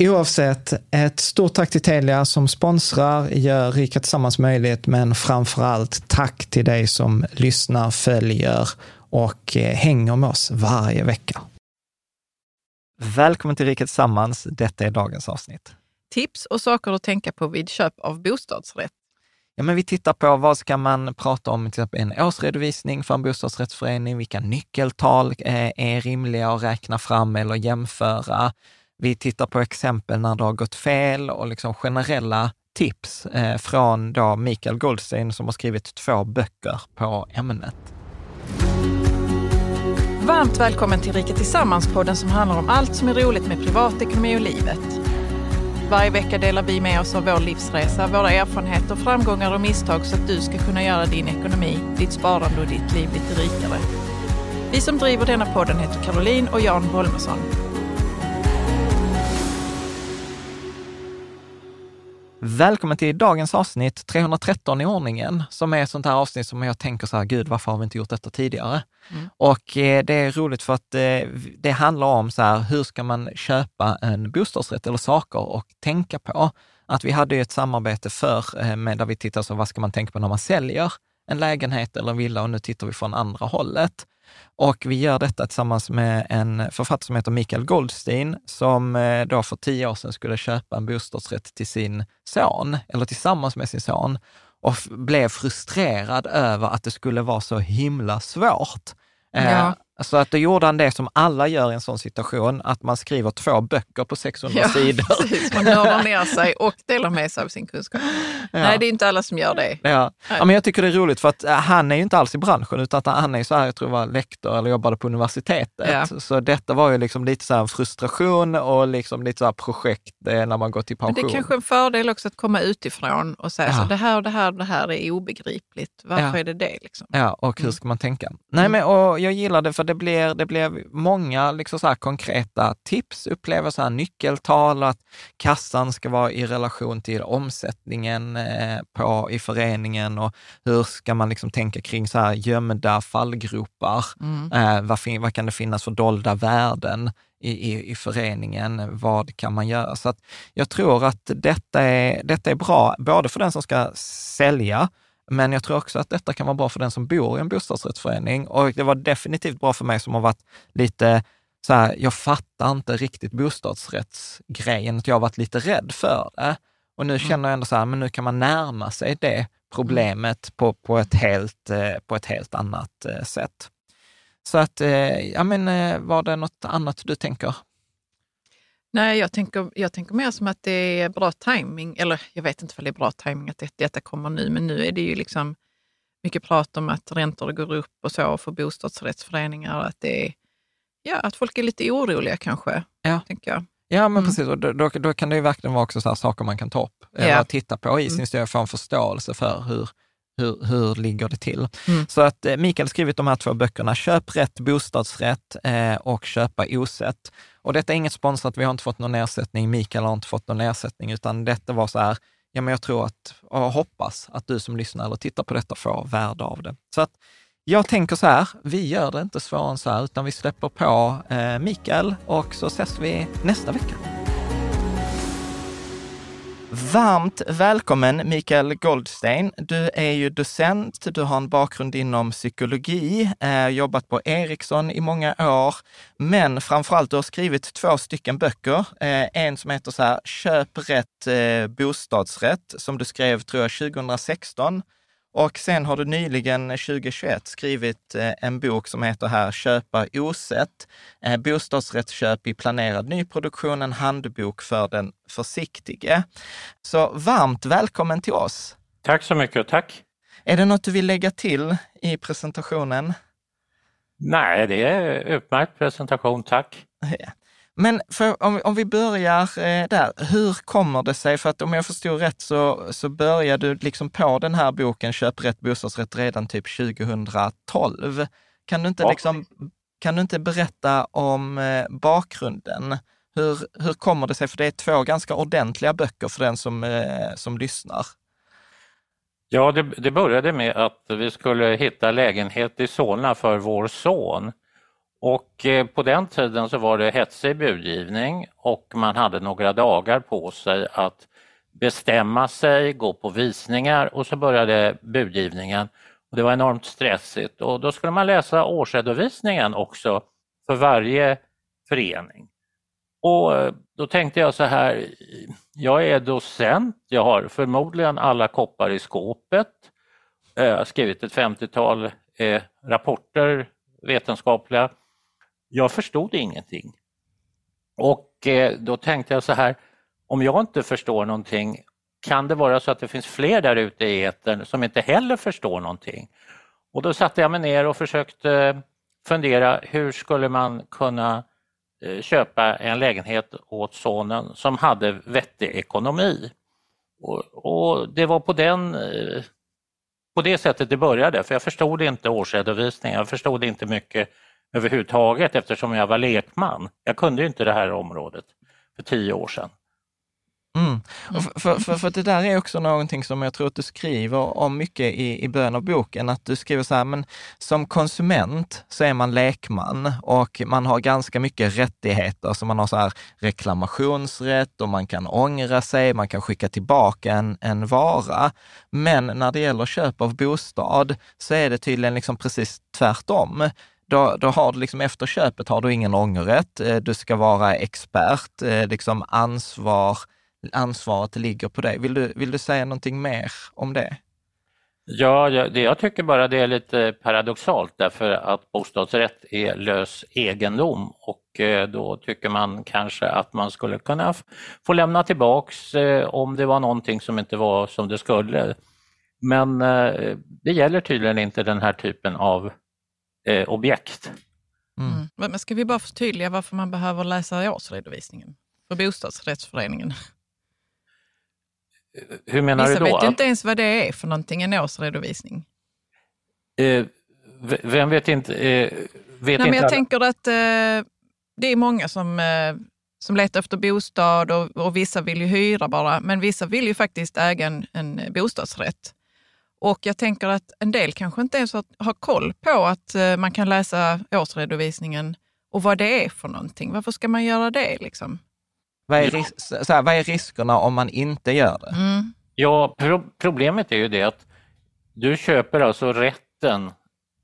Oavsett, ett stort tack till Telia som sponsrar, gör Rika Tillsammans möjligt, men framför allt tack till dig som lyssnar, följer och eh, hänger med oss varje vecka. Välkommen till Rika Tillsammans. Detta är dagens avsnitt. Tips och saker att tänka på vid köp av bostadsrätt. Ja, men vi tittar på vad ska man prata om, till exempel en årsredovisning för en bostadsrättsförening, vilka nyckeltal eh, är rimliga att räkna fram eller jämföra. Vi tittar på exempel när det har gått fel och liksom generella tips eh, från då Mikael Goldstein som har skrivit två böcker på ämnet. Varmt välkommen till Rika Tillsammans-podden som handlar om allt som är roligt med privatekonomi och livet. Varje vecka delar vi med oss av vår livsresa, våra erfarenheter, framgångar och misstag så att du ska kunna göra din ekonomi, ditt sparande och ditt liv lite rikare. Vi som driver denna podden heter Caroline och Jan Bolmesson. Välkommen till dagens avsnitt, 313 i ordningen, som är ett sånt här avsnitt som jag tänker så här, gud, varför har vi inte gjort detta tidigare? Mm. Och eh, det är roligt för att eh, det handlar om så här, hur ska man köpa en bostadsrätt eller saker att tänka på? Att vi hade ju ett samarbete för eh, med där vi tittar så vad ska man tänka på när man säljer en lägenhet eller en villa och nu tittar vi från andra hållet. Och vi gör detta tillsammans med en författare som heter Mikael Goldstein, som eh, då för tio år sedan skulle köpa en bostadsrätt till sin son, eller tillsammans med sin son, och blev frustrerad över att det skulle vara så himla svårt. Eh, ja. Så att då gjorde han det som alla gör i en sån situation, att man skriver två böcker på 600 Ja, sidor. precis. Man nördar ner sig och delar med sig av sin kunskap. Nej, det är inte alla som gör det. Ja. ja, men jag tycker det är roligt för att eh, han är ju inte alls i branschen, utan att han är så här, jag tror var lektor eller jobbade på universitetet. Ja. Så detta var ju liksom lite så här en frustration och liksom lite så här projekt eh, när man går till Men pension. det är kanske en fördel också att komma utifrån och säga Ja. så det här och det här och det här är obegripligt. Varför Ja. är det det? Liksom? Ja, och hur Mm. ska man tänka? Nej, men och jag gillar det för det blir, det blir många liksom så konkreta tips, upplever så här nyckeltal att kassan ska vara i relation till omsättningen eh, på, i föreningen och hur ska man liksom tänka kring så här gömda fallgropar? Mm. Eh, vad, vad kan det finnas för dolda värden? i, i, i föreningen. Vad kan man göra? Så jag tror att detta är, detta är bra, både för den som ska sälja, men jag tror också att detta kan vara bra för den som bor i en bostadsrättsförening. Och det var definitivt bra för mig som har varit lite så här, jag fattar inte riktigt bostadsrättsgrejen, att jag har varit lite rädd för det. Och nu mm. känner jag ändå så här, men nu kan man närma sig det problemet på, på, ett, helt, eh, på ett helt annat eh, sätt. Så att, eh, ja men var det något annat du tänker? Nej, jag tänker, jag tänker mer som att det är bra timing. Eller jag vet inte om det är bra timing att det, detta kommer nu, men nu är det ju liksom mycket prat om att räntor går upp och så för bostadsrättsföreningar. Att, det är, ja, att folk är lite oroliga kanske, ja. tänker jag. Ja, men mm. precis. Och då, då, då, kan det ju verkligen vara också så saker man kan ta upp, eller titta på i sin mm. studie, få en förståelse för hur, hur, hur ligger det till? Mm. Så att eh, Mikael har skrivit de här två böckerna, Köp rätt bostadsrätt eh, och Köpa osett. Och detta är inget sponsrat, vi har inte fått någon ersättning, Mikael har inte fått någon ersättning, utan detta var så här, ja men jag tror att, och hoppas att du som lyssnar eller tittar på detta får värde av det. Så att jag tänker så här, vi gör det inte svårare än så här, utan vi släpper på eh, Mikael och så ses vi nästa vecka. Varmt välkommen Mikael Goldstein. Du är ju docent, du har en bakgrund inom psykologi, eh, jobbat på Ericsson i många år, men framförallt du har skrivit två stycken böcker. Eh, en som heter så här, Köp rätt eh, bostadsrätt, som du skrev tror jag 2016 och sen har du nyligen 2021 skrivit eh, en bok som heter här Köpa osett. Eh, bostadsrättsköp i planerad nyproduktion, en handbok för den försiktige. Så varmt välkommen till oss! Tack så mycket, tack! Är det något du vill lägga till i presentationen? Nej, det är utmärkt presentation, tack! Men för, om, om vi börjar eh, där, hur kommer det sig, för att om jag förstod rätt så, så började du liksom på den här boken Köp rätt bostadsrätt redan typ 2012. Kan du inte, ja. liksom, kan du inte berätta om eh, bakgrunden? Hur, hur kommer det sig? För det är två ganska ordentliga böcker för den som, eh, som lyssnar. Ja, det, det började med att vi skulle hitta lägenhet i Solna för vår son. Och eh, på den tiden så var det hetsig budgivning och man hade några dagar på sig att bestämma sig, gå på visningar och så började budgivningen. Och det var enormt stressigt och då skulle man läsa årsredovisningen också för varje förening. Och eh, då tänkte jag så här, jag är docent, jag har förmodligen alla koppar i skåpet. Eh, jag har skrivit ett 50-tal rapporter, vetenskapliga jag förstod ingenting. Och eh, då tänkte jag så här, om jag inte förstår någonting, kan det vara så att det finns fler där ute i etern som inte heller förstår någonting? Och då satte jag mig ner och försökte eh, fundera, hur skulle man kunna eh, köpa en lägenhet åt sonen som hade vettig ekonomi? Och, och det var på den eh, på det sättet det började, för jag förstod inte årsredovisningen, jag förstod inte mycket överhuvudtaget eftersom jag var lekman. Jag kunde inte det här området för tio år sedan. Mm. För, för, för, för, det där är också någonting som jag tror att du skriver om mycket i, i början av boken, att du skriver så här, men som konsument så är man lekman och man har ganska mycket rättigheter. Så man har så här reklamationsrätt och man kan ångra sig, man kan skicka tillbaka en, en vara. Men när det gäller köp av bostad så är det tydligen liksom precis tvärtom då, då har du liksom efter köpet har du ingen ångerrätt. Eh, du ska vara expert, eh, liksom ansvar, ansvaret ligger på dig. Vill du, vill du säga någonting mer om det? Ja, det jag tycker bara det är lite paradoxalt därför att bostadsrätt är lös egendom och eh, då tycker man kanske att man skulle kunna få lämna tillbaks om det var någonting som inte var som det skulle. Men det gäller tydligen inte den här typen av eh, objekt. Mm. mm. Men ska vi bara förtydliga varför man behöver läsa årsredovisningen för bostadsrättsföreningen? Hur menar Vissa du då? vet ju inte ens vad det är för någonting, en årsredovisning. Eh, vem vet inte? Eh, vet Nej, inte men jag alla- tänker att eh, det är många som, eh, som letar efter bostad och, och vissa vill ju hyra bara, men vissa vill ju faktiskt äga en, en bostadsrätt. Och jag tänker att en del kanske inte ens har, har koll på att eh, man kan läsa årsredovisningen och vad det är för någonting. Varför ska man göra det liksom? Vad är, ris- så här, vad är riskerna om man inte gör det? Mm. Ja, pro problemet är ju det att du köper alltså rätten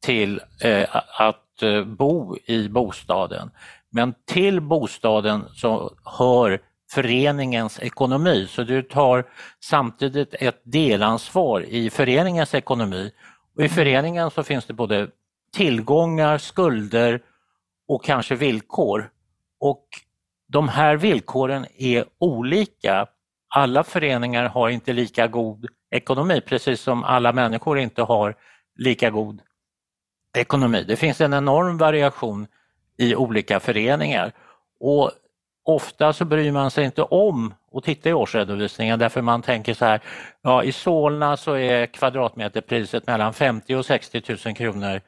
till eh, att eh, bo i bostaden. Men till bostaden så hör föreningens ekonomi, så du tar samtidigt ett delansvar i föreningens ekonomi. Och I föreningen så finns det både tillgångar, skulder och kanske villkor. Och de här villkoren är olika. Alla föreningar har inte lika god ekonomi, precis som alla människor inte har lika god ekonomi. Det finns en enorm variation i olika föreningar och ofta så bryr man sig inte om att titta i årsredovisningen därför man tänker så här, ja i Solna så är kvadratmeterpriset mellan 50 och 60 000 kronor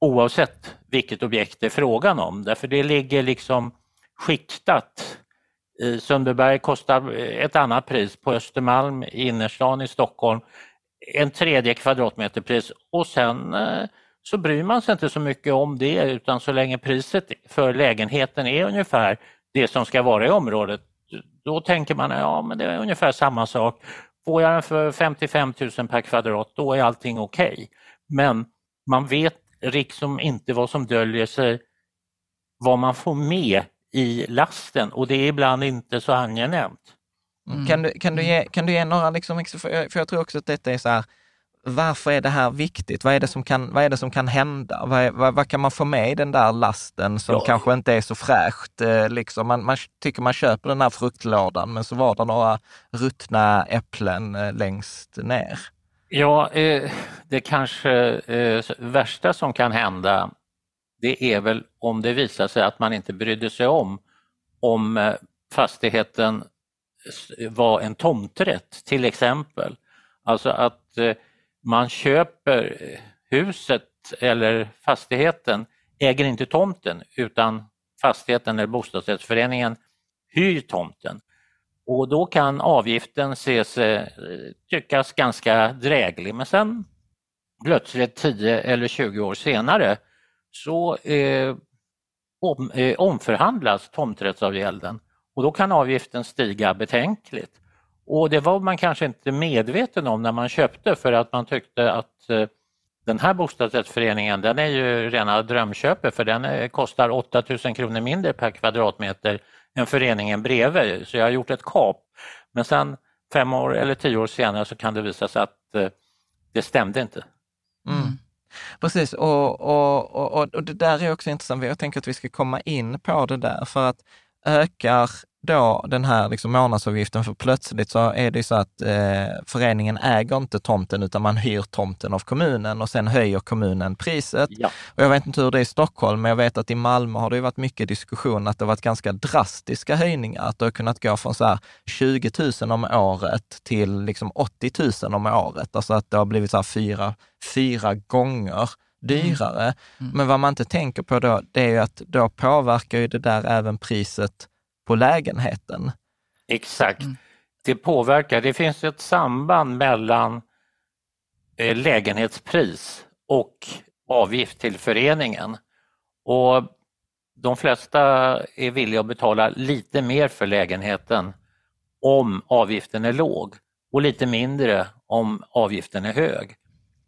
oavsett vilket objekt det är frågan om. Därför det ligger liksom skiktat. I Sundbyberg kostar ett annat pris på Östermalm i innerstan i Stockholm, en tredje kvadratmeterpris och sen eh, så bryr man sig inte så mycket om det utan så länge priset för lägenheten är ungefär det som ska vara i området, då tänker man ja men det är ungefär samma sak. Får jag den för 55 000 per kvadrat, då är allting okej. Men man vet liksom inte vad som döljer sig, vad man får med i lasten och det är ibland inte så angenämt. Kan, du, kan, du ge, kan du ge några, liksom, ex- för jag, för jag tror också att detta är så här, varför är det här viktigt? Vad är det som kan, vad är det som kan hända? Vad, är, vad, vad kan man få med i den där lasten som Ja. kanske inte är så fräscht? Eh, liksom man, man tycker man köper den här fruktlådan, men så var det några ruttna äpplen eh, längst ner. Ja, eh, det kanske värsta som kan hända det är väl om det visar sig att man inte brydde sig om om fastigheten var en tomträtt till exempel. Alltså att man köper eh, huset eller fastigheten, äger inte tomten utan fastigheten eller bostadsrättsföreningen hyr tomten. Och då kan avgiften ses, eh, tyckas ganska dräglig men sen plötsligt 10 eller 20 år senare så eh, om, eh, omförhandlas tomträttsavgälden och då kan avgiften stiga betänkligt. Och det var man kanske inte medveten om när man köpte för att man tyckte att eh, den här bostadsrättsföreningen den är ju rena drömköpet för den eh, kostar 8000 kronor mindre per kvadratmeter än föreningen bredvid. Så jag har gjort ett kap. Men sen fem år eller tio år senare så kan det visa sig att eh, det stämde inte. Mm. Precis, och, och, och, och- och det där är också intressant. Jag tänker att vi ska komma in på det där, för att ökar då den här liksom månadsavgiften, för plötsligt så är det ju så att eh, föreningen äger inte tomten, utan man hyr tomten av kommunen och sen höjer kommunen priset. Ja. Och jag vet inte hur det är i Stockholm, men jag vet att i Malmö har det varit mycket diskussion att det har varit ganska drastiska höjningar. Att det har kunnat gå från så här 20 000 om året till liksom 80 000 om året. Alltså att det har blivit så här fyra, fyra gånger dyrare. Men vad man inte tänker på då, det är ju att då påverkar ju det där även priset på lägenheten. Exakt. Det påverkar. Det finns ett samband mellan eh, lägenhetspris och avgift till föreningen. Och de flesta är villiga att betala lite mer för lägenheten om avgiften är låg och lite mindre om avgiften är hög.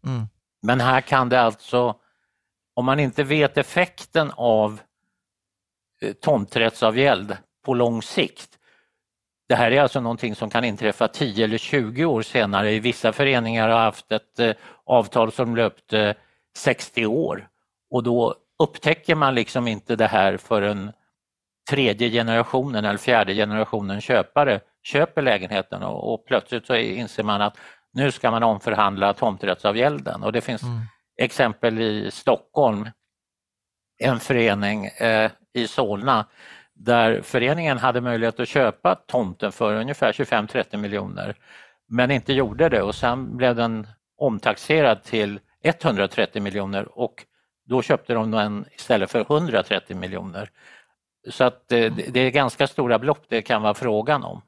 Mm. Men här kan det alltså, om man inte vet effekten av eh, tomträttsavgäld på lång sikt. Det här är alltså någonting som kan inträffa 10 eller 20 år senare. Vissa föreningar har haft ett eh, avtal som löpte 60 år och då upptäcker man liksom inte det här förrän tredje generationen eller fjärde generationen köpare köper lägenheten och, och plötsligt så inser man att nu ska man omförhandla tomträttsavgälden och det finns exempel i Stockholm, en förening eh, i Solna där föreningen hade möjlighet att köpa tomten för ungefär 25-30 miljoner men inte gjorde det och sen blev den omtaxerad till 130 miljoner och då köpte de den istället för 130 miljoner. Så att det, det är ganska stora belopp det kan vara frågan om.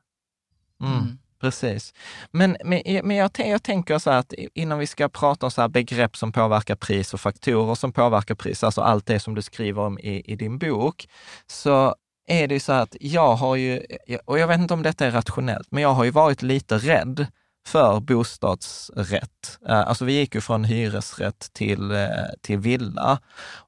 Mm. Precis. Men, men, eh, men jag, jag, tänker så här att innan vi ska prata om så här begrepp som påverkar pris och faktorer som påverkar pris, alltså allt det som du skriver om i, i din bok, så är det så att jag har ju, eh, och jag vet inte om detta är rationellt, men jag har ju varit lite rädd för bostadsrätt. Eh, alltså vi gick ju från hyresrätt till, till villa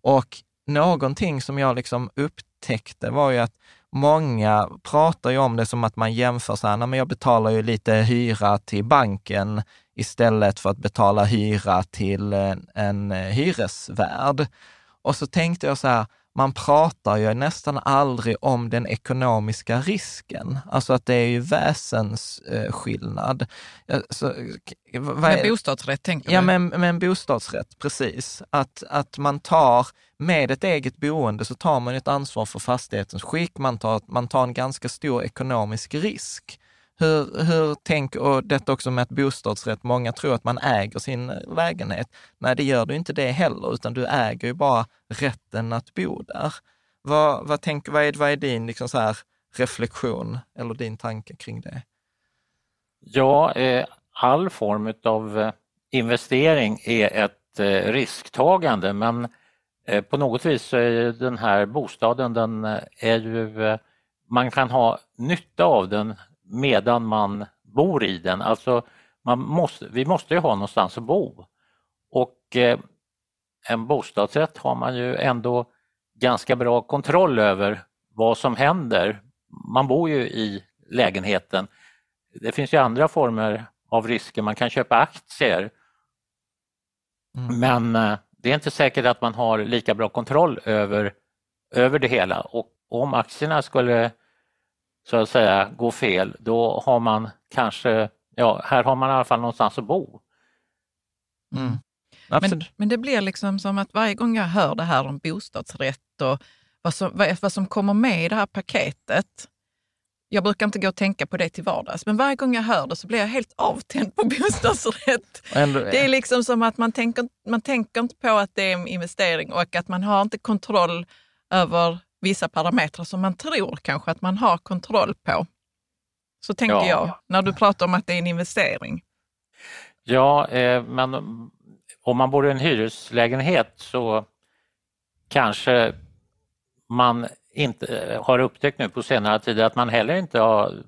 och någonting som jag liksom upptäckte var ju att många pratar ju om det som att man jämför så här, men jag betalar ju lite hyra till banken istället för att betala hyra till en, en eh, hyresvärd. Och så tänkte jag så här, man pratar ju nästan aldrig om den ekonomiska risken. Alltså att det är ju väsensskillnad. Så, med bostadsrätt tänker du? Ja, med, med en bostadsrätt, precis. Att, att man tar, med ett eget boende så tar man ett ansvar för fastighetens skick, man tar, man tar en ganska stor ekonomisk risk. Hur, hur tänk, och detta också med att bostadsrätt, många tror att man äger sin lägenhet. Nej, det gör du inte det heller, utan du äger ju bara rätten att bo där. Vad, vad, tänk, vad, är, vad är din liksom så här, reflektion eller din tanke kring det? Ja, eh, all form av eh, investering är ett eh, risktagande men eh, på något vis så är den här bostaden, den eh, är ju, man kan ha nytta av den medan man bor i den. Alltså man måste, vi måste ju ha någonstans att bo. Och eh, en bostadsrätt har man ju ändå ganska bra kontroll över vad som händer. Man bor ju i lägenheten. Det finns ju andra former av risker, man kan köpa aktier. Mm. Men eh, det är inte säkert att man har lika bra kontroll över, över det hela och om aktierna skulle så att säga gå fel, då har man kanske, ja här har man i alla fall någonstans att bo. Mm. Men, men, det blir liksom som att varje gång jag hör det här om bostadsrätt och vad som, vad, vad som kommer med i det här paketet, jag brukar inte gå och tänka på det till vardags, men varje gång jag hör det så blir jag helt avtänd på bostadsrätt. det är liksom som att man tänker, man tänker inte på att det är en investering och att man har inte kontroll över vissa parametrar som man tror kanske att man har kontroll på. Så tänker ja. jag när du pratar om att det är en investering. Ja, eh, men om man bor i en hyreslägenhet så kanske man inte har upptäckt nu på senare tid att man heller inte har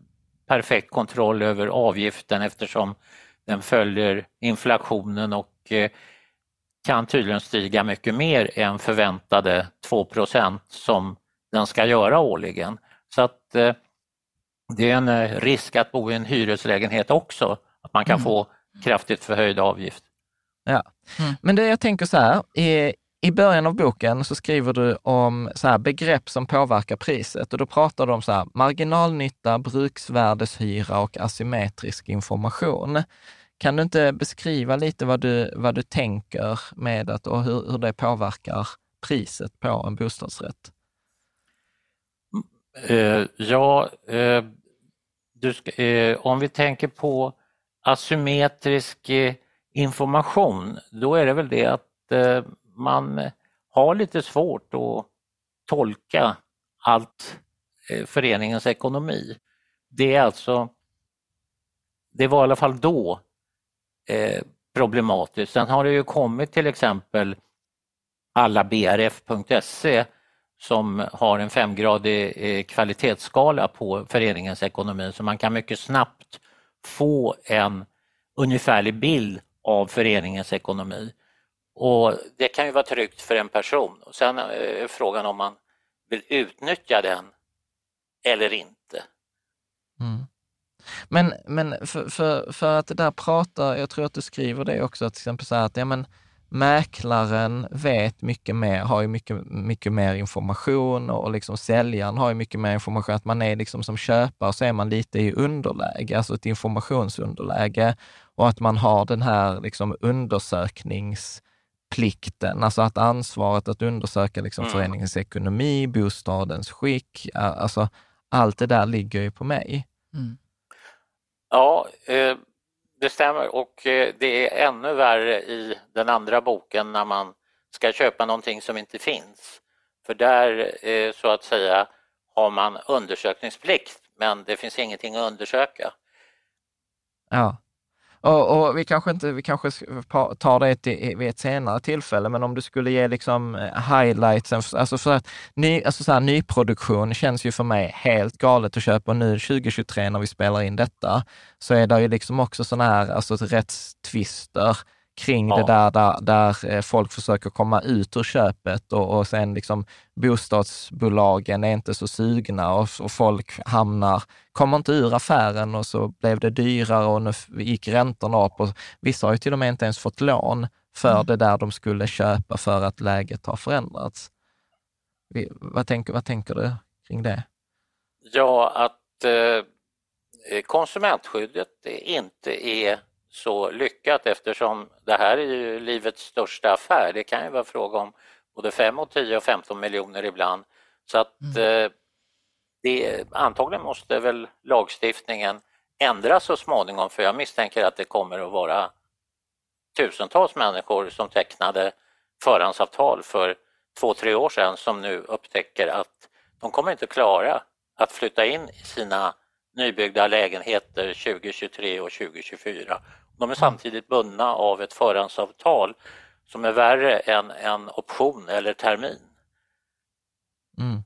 perfekt kontroll över avgiften eftersom den följer inflationen och eh, kan tydligen stiga mycket mer än förväntade 2% som den ska göra årligen. Så att eh, det är en eh, risk att bo i en hyreslägenhet också, att man kan mm. få kraftigt förhöjd avgift. Ja, mm. men det jag tänker så här, i, i början av boken så skriver du om så här, begrepp som påverkar priset och då pratar du om så här, marginalnytta, bruksvärdeshyra och asymmetrisk information. Kan du inte beskriva lite vad du, vad du tänker med att och hur, hur det påverkar priset på en bostadsrätt? Eh, ja, eh, ska, eh, om vi tänker på asymmetrisk eh, information, då är det väl det att eh, man har lite svårt att tolka allt eh, föreningens ekonomi. Det är alltså, det var i alla fall då eh, problematiskt. Sen har det ju kommit till exempel alla brf.se som har en femgradig eh, kvalitetsskala på föreningens ekonomi så man kan mycket snabbt få en ungefärlig bild av föreningens ekonomi. Och Det kan ju vara tryggt för en person. Och sen eh, är frågan om man vill utnyttja den eller inte. Mm. Men, men för, för, för att det där pratar, jag tror att du skriver det också, till exempel så här att ja, men, mäklaren vet mycket mer, har ju mycket, mycket mer information och liksom säljaren har ju mycket mer information. Att man är liksom som köpare så är man lite i underläge, alltså ett informationsunderläge och att man har den här liksom undersökningsplikten, alltså att ansvaret att undersöka liksom mm. föreningens ekonomi, bostadens skick, alltså allt det där ligger ju på mig. Mm. Ja, eh, det stämmer och eh, det är ännu värre i den andra boken när man ska köpa någonting som inte finns. För där eh, så att säga har man undersökningsplikt men det finns ingenting att undersöka. Ja. Och, och, vi kanske inte, vi kanske tar det till, vid ett senare tillfälle, men om du skulle ge liksom eh, highlights, alltså för att ny, alltså så här, nyproduktion känns ju för mig helt galet att köpa nu 2023 när vi spelar in detta, så är det ju liksom också sådana här alltså rättstvister kring ja. det där, där, där eh, folk försöker komma ut ur köpet och, och sen liksom bostadsbolagen är inte så sugna och, och, folk hamnar, kommer inte ur affären och så blev det dyrare och nu gick räntorna upp och vissa har ju till och med inte ens fått lån för mm. det där de skulle köpa för att läget har förändrats. Vi, vad, tänker, vad tänker du kring det? Ja, att eh, konsumentskyddet inte är så lyckat eftersom det här är ju livets största affär. Det kan ju vara fråga om både 5 och 10 och 15 miljoner ibland. Så att mm. eh, det, antagligen måste väl lagstiftningen ändras så småningom för jag misstänker att det kommer att vara tusentals människor som tecknade förhandsavtal för två, tre år sedan som nu upptäcker att de kommer inte klara att flytta in i sina nybyggda lägenheter 2023 och 2024 de är samtidigt bundna av ett förhandsavtal som är värre än en option eller termin. Mm.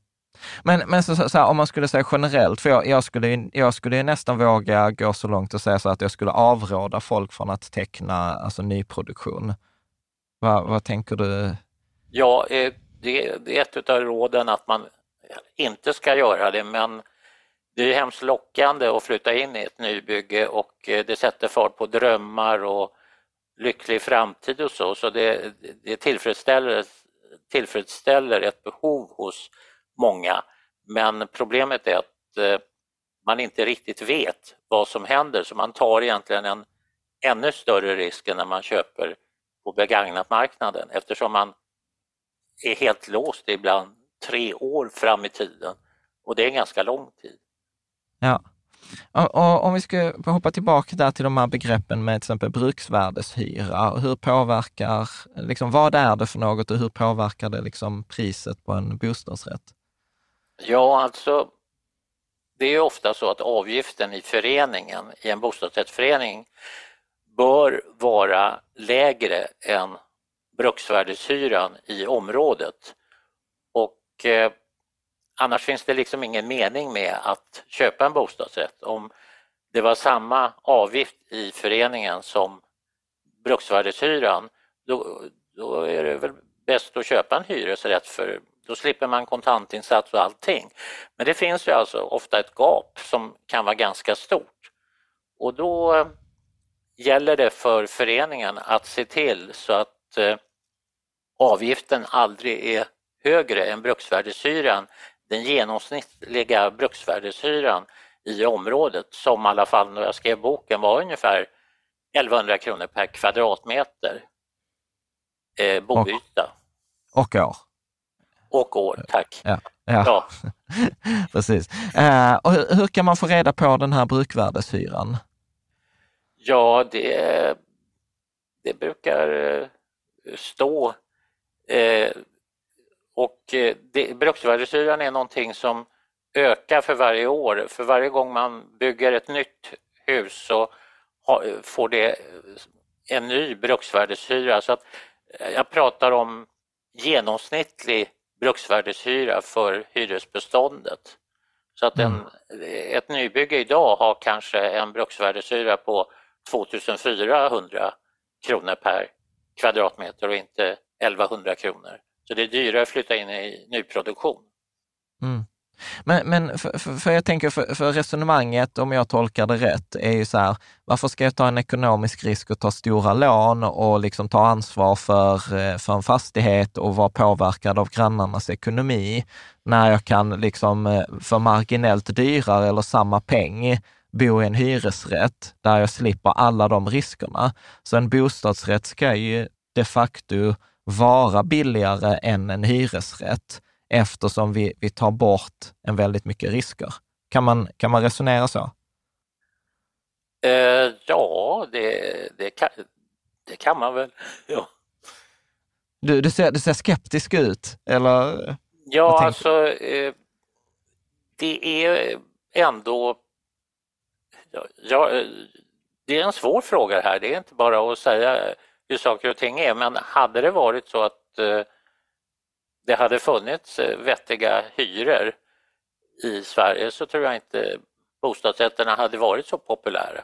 Men, men så, så här, om man skulle säga generellt, för jag, jag, skulle, jag skulle nästan våga gå så långt och säga så att jag skulle avråda folk från att teckna alltså, nyproduktion. Va, vad tänker du? Ja, eh, det, det är ett av råden att man inte ska göra det, men det är hemskt lockande att flytta in i ett nybygge och eh, det sätter fart på drömmar och lycklig framtid och så, så det, det tillfredsställer, tillfredsställer ett behov hos många. Men problemet är att eh, man inte riktigt vet vad som händer så man tar egentligen en ännu större risk än när man köper på begagnat-marknaden eftersom man är helt låst ibland tre år fram i tiden och det är en ganska lång tid. Ja. Och, och om vi ska hoppa tillbaka där till de här begreppen med till exempel bruksvärdeshyra. Hur påverkar, liksom, vad är det för något och hur påverkar det liksom priset på en bostadsrätt? Ja, alltså det är ofta så att avgiften i föreningen, i en bostadsrättsförening, bör vara lägre än bruksvärdeshyran i området. Och eh, Annars finns det liksom ingen mening med att köpa en bostadsrätt. Om det var samma avgift i föreningen som bruksvärdeshyran, då, då är det väl bäst att köpa en hyresrätt för då slipper man kontantinsats och allting. Men det finns ju alltså ofta ett gap som kan vara ganska stort och då eh, gäller det för föreningen att se till så att eh, avgiften aldrig är högre än bruksvärdeshyran den genomsnittliga bruksvärdeshyran i området som i alla fall när jag skrev boken var ungefär 1100 kronor per kvadratmeter eh, boyta. Och, och år. Och år, tack. Ja, ja. ja. precis. Eh, och hur, hur, kan man få reda på den här brukvärdeshyran? Ja, det, det brukar eh, stå eh, och eh, bruksvärdeshyran är någonting som ökar för varje år. För varje gång man bygger ett nytt hus så får det en ny bruksvärdeshyra. Så att eh, jag pratar om genomsnittlig bruksvärdeshyra för hyresbeståndet. Så att en, mm. ett nybygge idag har kanske en bruksvärdeshyra på 2400 kronor per kvadratmeter och inte 1100 kronor. Så det är dyrare att flytta in i nyproduktion. Mm. Men, men för, för, för, jag tänker, för, för, resonemanget, om jag tolkar det rätt, är ju så här, varför ska jag ta en ekonomisk risk och ta stora lån och liksom ta ansvar för, eh, för en fastighet och vara påverkad av grannarnas ekonomi, när jag kan liksom eh, för marginellt dyrare eller samma peng bo i en hyresrätt där jag slipper alla de riskerna. Så en bostadsrätt ska ju de facto vara billigare än en hyresrätt eftersom vi, vi tar bort en väldigt mycket risker. Kan man, kan man resonera så? Eh, ja, det, det, kan, det kan man väl. Ja. Du, du, ser, du ser skeptisk ut, eller? Ja, alltså eh, det är ändå... Ja, det är en svår fråga här. Det är inte bara att säga hur saker och ting är, men hade det varit så att eh, det hade funnits eh, vettiga hyror i Sverige så tror jag inte bostadsrätterna hade varit så populära.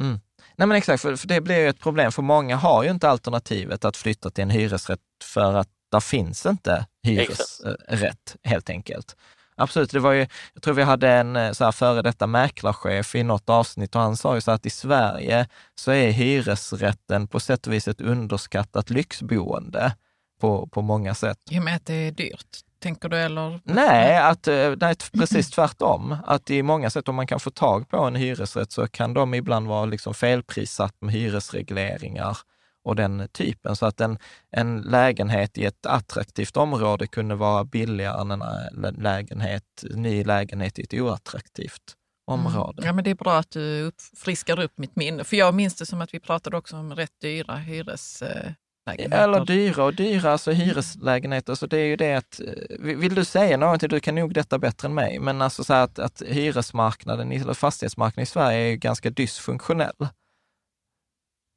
Mm. Nej men exakt, för, för det blir ju ett problem, för många har ju inte alternativet att flytta till en hyresrätt för att där finns inte hyresrätt helt enkelt. Absolut, det var ju, jag tror vi hade en eh, så här före detta mäklarchef i något avsnitt och han sa ju så att i Sverige så är hyresrätten på sätt och vis ett underskattat lyxboende på, på många sätt. I och med att det är dyrt, tänker du? Eller? Nej, att, eh, nej, precis tvärtom. Att i många sätt, om man kan få tag på en hyresrätt så kan de ibland vara liksom felprissatt med hyresregleringar och den typen. Så att en, en lägenhet i ett attraktivt område kunde vara billigare än en lägenhet, ny lägenhet i ett oattraktivt mm. område. Mm. Ja, men det är bra att du upp, friskar upp mitt minne. För jag minns det som att vi pratade också om rätt dyra hyreslägenheter. Eller dyra och dyra, alltså hyreslägenheter. Så det är ju det att, eh, vill du säga någonting, du kan nog detta bättre än mig, men alltså så att, att hyresmarknaden, eller fastighetsmarknaden i Sverige är ju ganska dysfunktionell.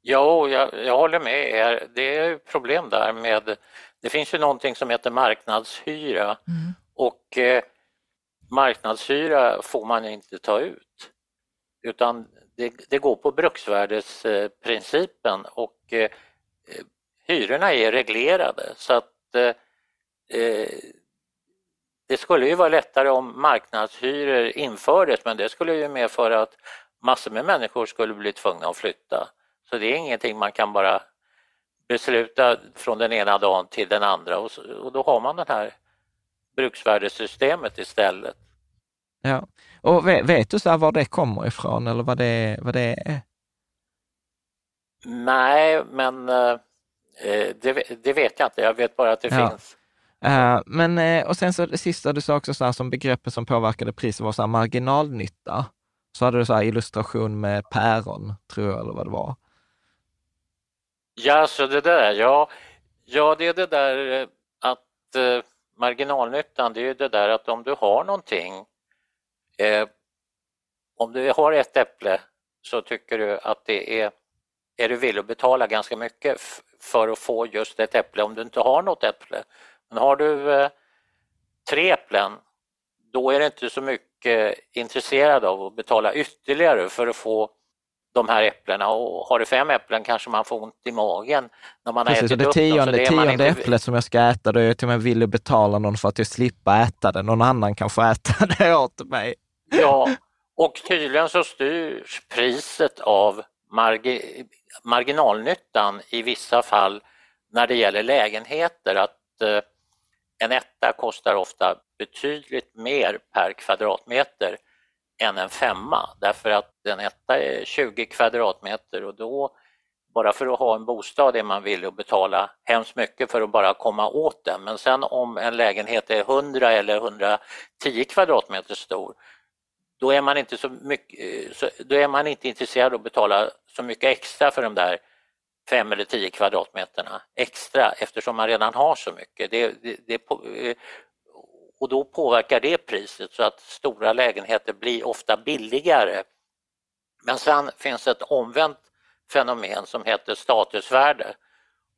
Ja, jag, jag håller med er. Det är problem där med, det finns ju någonting som heter marknadshyra mm. och eh, marknadshyra får man inte ta ut utan det, det går på bruksvärdesprincipen och eh, hyrorna är reglerade så att eh, eh, det skulle ju vara lättare om marknadshyror infördes men det skulle ju medföra att massor med människor skulle bli tvungna att flytta. Så det är ingenting man kan bara besluta från den ena dagen till den andra och, och då har man det här bruksvärdessystemet istället. Ja, och vet, vet du så var det kommer ifrån eller vad det, vad det är? Nej, men eh, det, det, vet jag inte. Jag vet bara att det ja. finns. Uh, men, uh, och sen så det sista du sa också så här, som begreppet som påverkade priset var så här, marginalnytta. Så hade du så illustration med päron, tror jag, eller vad det var. Ja, så det där, ja, ja det är det där eh, att eh, marginalnyttan, det är det där att om du har någonting, eh, om du har ett äpple så tycker du att det är, är du villig att betala ganska mycket för att få just ett äpple om du inte har något äpple. Men har du eh, tre äpplen, då är du inte så mycket intresserad av att betala ytterligare för att få de här äpplena och har du fem äpplen kanske man får ont i magen när man Precis, har ätit det upp tionde, dem. Det tionde inte... äpplet som jag ska äta, då är jag till och med villig att betala någon för att jag slipper äta det. Någon annan kan få äta det åt mig. Ja, och tydligen så styrs priset av margi marginalnyttan i vissa fall när det gäller lägenheter. Att eh, en etta kostar ofta betydligt mer per kvadratmeter än en femma därför att en etta är 20 kvadratmeter och då bara för att ha en bostad är man villig att betala hemskt mycket för att bara komma åt den. Men sen om en lägenhet är 100 eller 110 kvadratmeter stor, då är man inte så mycket, då är man inte intresserad av att betala så mycket extra för de där 5 eller 10 kvadratmeterna extra eftersom man redan har så mycket. Det, det, det, eh, och då påverkar det priset så att stora lägenheter blir ofta billigare. Men sen finns ett omvänt fenomen som heter statusvärde.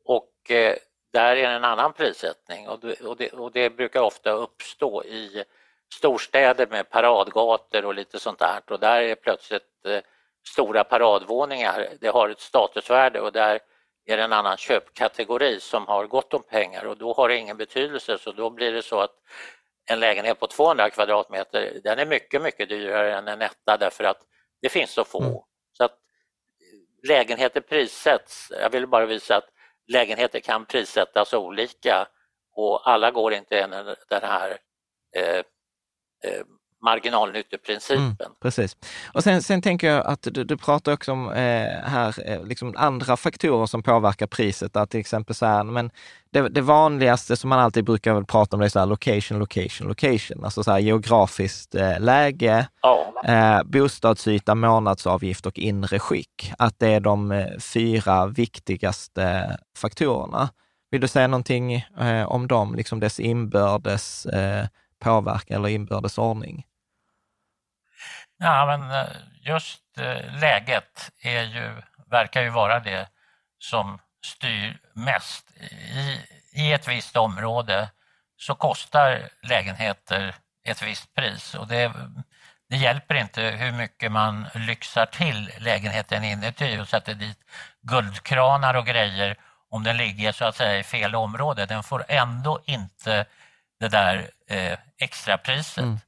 Och eh, där är det en annan prissättning. Och det, och, det, och det, brukar ofta uppstå i storstäder med paradgator och lite sånt där. Och där är det plötsligt eh, stora paradvåningar, det har ett statusvärde. Och där är det en annan köpkategori som har gott om pengar. Och då har det ingen betydelse. Så då blir det så att en lägenhet på 200 kvadratmeter, den är mycket, mycket dyrare än en etta därför att det finns så få. Mm. Så att lägenheter prissätts, jag vill bara visa att lägenheter kan prissättas olika och alla går inte den här eh, eh, marginalnytteprincipen. Mm, precis. Och sen, sen tänker jag att du, du pratar också om eh, här, eh, liksom andra faktorer som påverkar priset. Att till exempel så här, men det, det, vanligaste som man alltid brukar prata om det är så här location, location, location. Alltså så här geografiskt eh, läge, ja. eh, bostadsyta, månadsavgift och inre skick. Att det är de eh, fyra viktigaste faktorerna. Vill du säga någonting eh, om dem, liksom dess inbördes eh, påverkan eller inbördes ordning? Ja, men eh, just eh, läget är ju, verkar ju vara det som styr mest. I, I ett visst område så kostar lägenheter ett visst pris och det, det hjälper inte hur mycket man lyxar till lägenheten inuti och sätter dit guldkranar och grejer om den ligger så att säga i fel område. Den får ändå inte det där eh, extrapriset. Mm.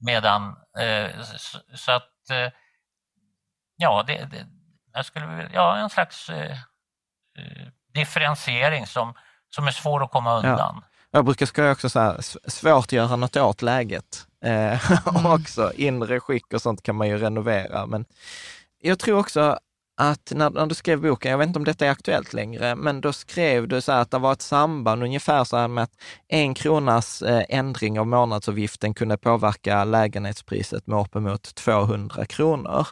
Medan, eh, så, så, att, eh, ja, det, det, jag skulle ja, en slags eh, eh, differentiering som, som är svår att komma undan. Ja. Jag brukar skoja också så här, svårt att göra något åt läget. Eh, mm. också inre skick och sånt kan man ju renovera. Men jag tror också att när, när, du skrev boken, jag vet inte om detta är aktuellt längre, men då skrev du så att det var ett samband ungefär så här med att en kronas eh, ändring av månadsavgiften kunde påverka lägenhetspriset med uppemot 200 kronor.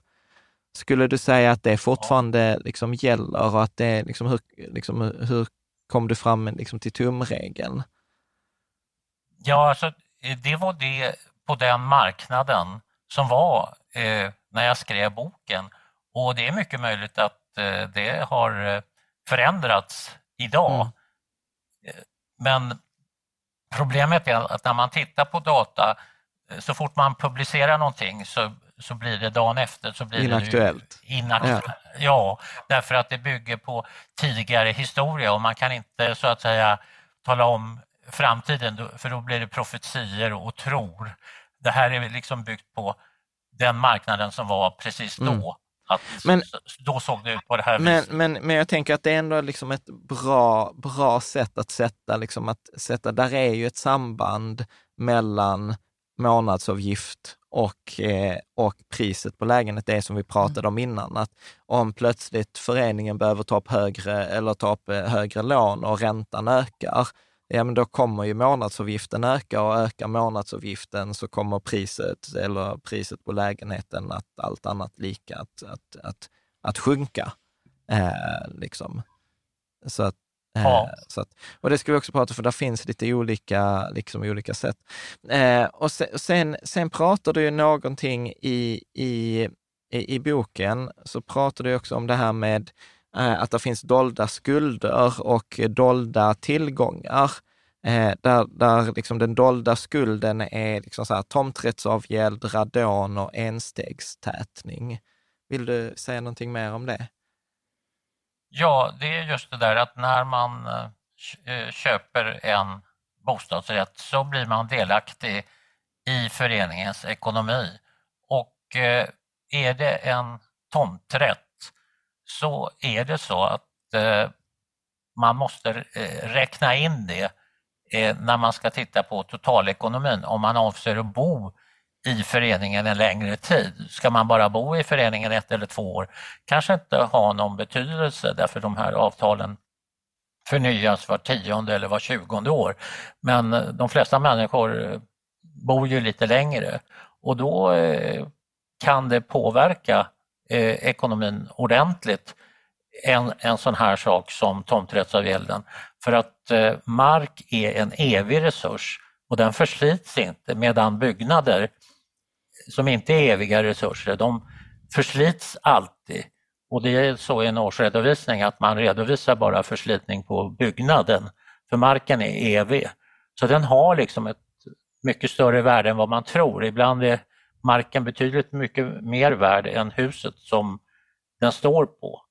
Skulle du säga att det fortfarande liksom gäller och att det liksom, hur, liksom, hur kom du fram liksom, till tumregeln? Ja, alltså, det var det på den marknaden som var eh, när jag skrev boken. Och det är mycket möjligt att eh, det har eh, förändrats idag. Mm. Eh, men problemet är att när man tittar på data, så fort man publicerar någonting så, så blir det dagen efter så blir inaktuellt. Det inaktuellt. Ja. ja, därför att det bygger på tidigare historia och man kan inte så att säga tala om framtiden för då blir det profetier och tror. Det här är liksom byggt på den marknaden som var precis då. Mm. Att men, då såg det ut på det här men, viset. Men, men jag tänker att det är ändå liksom ett bra, bra sätt att sätta, liksom att sätta, där är ju ett samband mellan månadsavgift och, eh, och priset på lägenhet, det som vi pratade om innan. Att om plötsligt föreningen behöver ta upp högre, eller ta upp eh, högre lån och räntan ökar, ja men då kommer ju månadsavgiften öka och ökar månadsavgiften så kommer priset, eller priset på lägenheten, att allt annat lika, att, att, att, att sjunka. Eh, liksom. Så att, eh, ja. så att, och det ska vi också prata för där finns lite olika, liksom, olika sätt. Eh, och sen, sen, sen pratar du ju någonting i, i, i, i boken, så pratar du också om det här med Eh, att det finns dolda skulder och dolda tillgångar. Eh, där där liksom den dolda skulden är liksom så här, tomträttsavgäld, radon och enstegstätning. Vill du säga någonting mer om det? Ja, det är just det där att när man eh, köper en bostadsrätt så blir man delaktig i föreningens ekonomi. Och är det en tomträtt så är det så att eh, man måste eh, räkna in det eh, när man ska titta på totalekonomin om man avser att bo i föreningen en längre tid. Ska man bara bo i föreningen ett eller två år kanske inte har någon betydelse därför de här avtalen förnyas var tionde eller var tjugonde år. Men de flesta människor bor ju lite längre och då kan det påverka eh, ekonomin ordentligt en, en sån här sak som tomträttsavgälden. För att eh, mark är en evig resurs och den förslits inte medan byggnader som inte är eviga resurser, de förslits alltid. Och det är så i en årsredovisning att man redovisar bara förslitning på byggnaden, för marken är evig. Så den har liksom ett mycket större värde än vad man tror. Ibland är marken betydligt mycket mer värd än huset som den står på.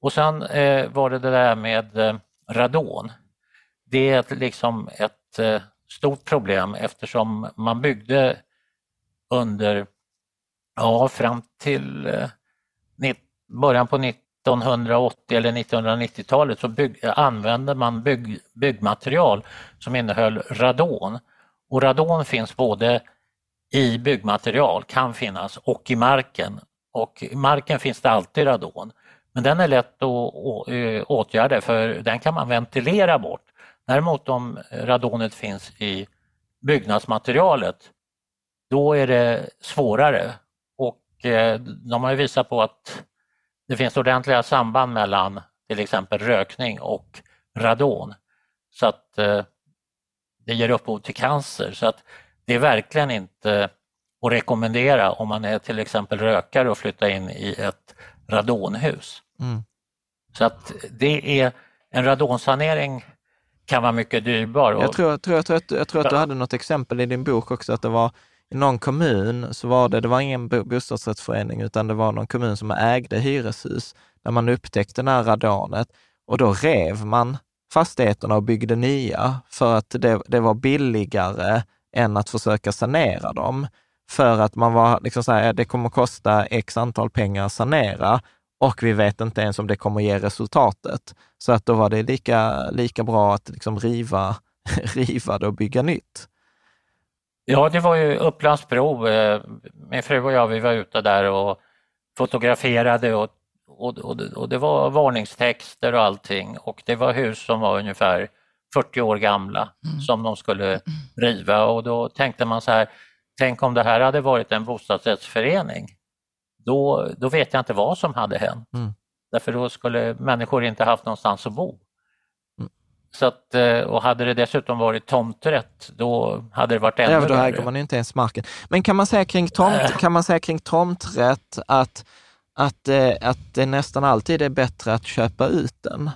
Och sen eh, var det det där med eh, radon. Det är ett, liksom ett eh, stort problem eftersom man byggde under, ja fram till eh, början på 1980 eller 1990-talet så bygg, använde man bygg, byggmaterial som innehöll radon. Och radon finns både i byggmaterial kan finnas och i marken. Och i marken finns det alltid radon. Men den är lätt att åtgärda för den kan man ventilera bort. Däremot om radonet finns i byggnadsmaterialet, då är det svårare. Och eh, de har visat på att det finns ordentliga samband mellan till exempel rökning och radon. Så att eh, det ger upphov till cancer. Så att det är verkligen inte att rekommendera om man är till exempel rökare och flytta in i ett radonhus. Mm. Så att det är en radonsanering kan vara mycket dyrbar. Jag tror, jag tror, jag tror, att, jag tror att du hade något exempel i din bok också, att det var i någon kommun så var det, det var ingen bostadsrättsförening, utan det var någon kommun som ägde hyreshus, där man upptäckte det här radonet och då rev man fastigheterna och byggde nya för att det, det var billigare än att försöka sanera dem. För att man var liksom så här, det kommer kosta x antal pengar att sanera och vi vet inte ens om det kommer ge resultatet. Så att då var det lika, lika bra att liksom riva, riva det och bygga nytt. Ja, det var ju Upplandsbro. Eh, min fru och jag, vi var ute där och fotograferade och, och, och, och det var varningstexter och allting och det var hus som var ungefär 40 år gamla mm. som de skulle riva och då tänkte man så här, tänk om det här hade varit en bostadsrättsförening. Då, då vet jag inte vad som hade hänt. Mm. Därför då skulle människor inte haft någonstans att bo. Mm. Så att, eh, och hade det dessutom varit tomträtt, då hade det varit ännu ja, då äger man inte ens marken. Men kan man säga kring, tomt, kan man säga kring tomträtt att, att, eh, att det nästan alltid är bättre att köpa ut den?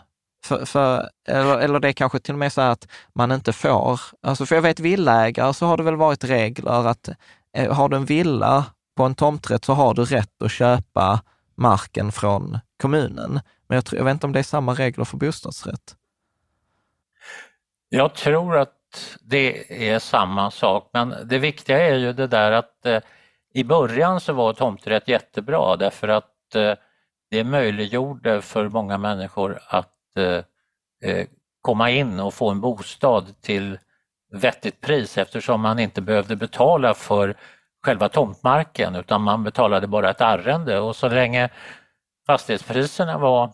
För, för, eller, eller det är kanske till och med så att man inte får, alltså för jag vet villaägare så har det väl varit regler att eh, har du en villa på en tomträtt så har du rätt att köpa marken från kommunen. Men jag, tror, jag vet inte om det är samma regler för bostadsrätt. Jag tror att det är samma sak, men det viktiga är ju det där att eh, i början så var tomträtt jättebra därför att eh, det möjliggjorde för många människor att Eh, eh, komma in och få en bostad till vettigt pris eftersom man inte behövde betala för själva tomtmarken utan man betalade bara ett arrende och så länge fastighetspriserna var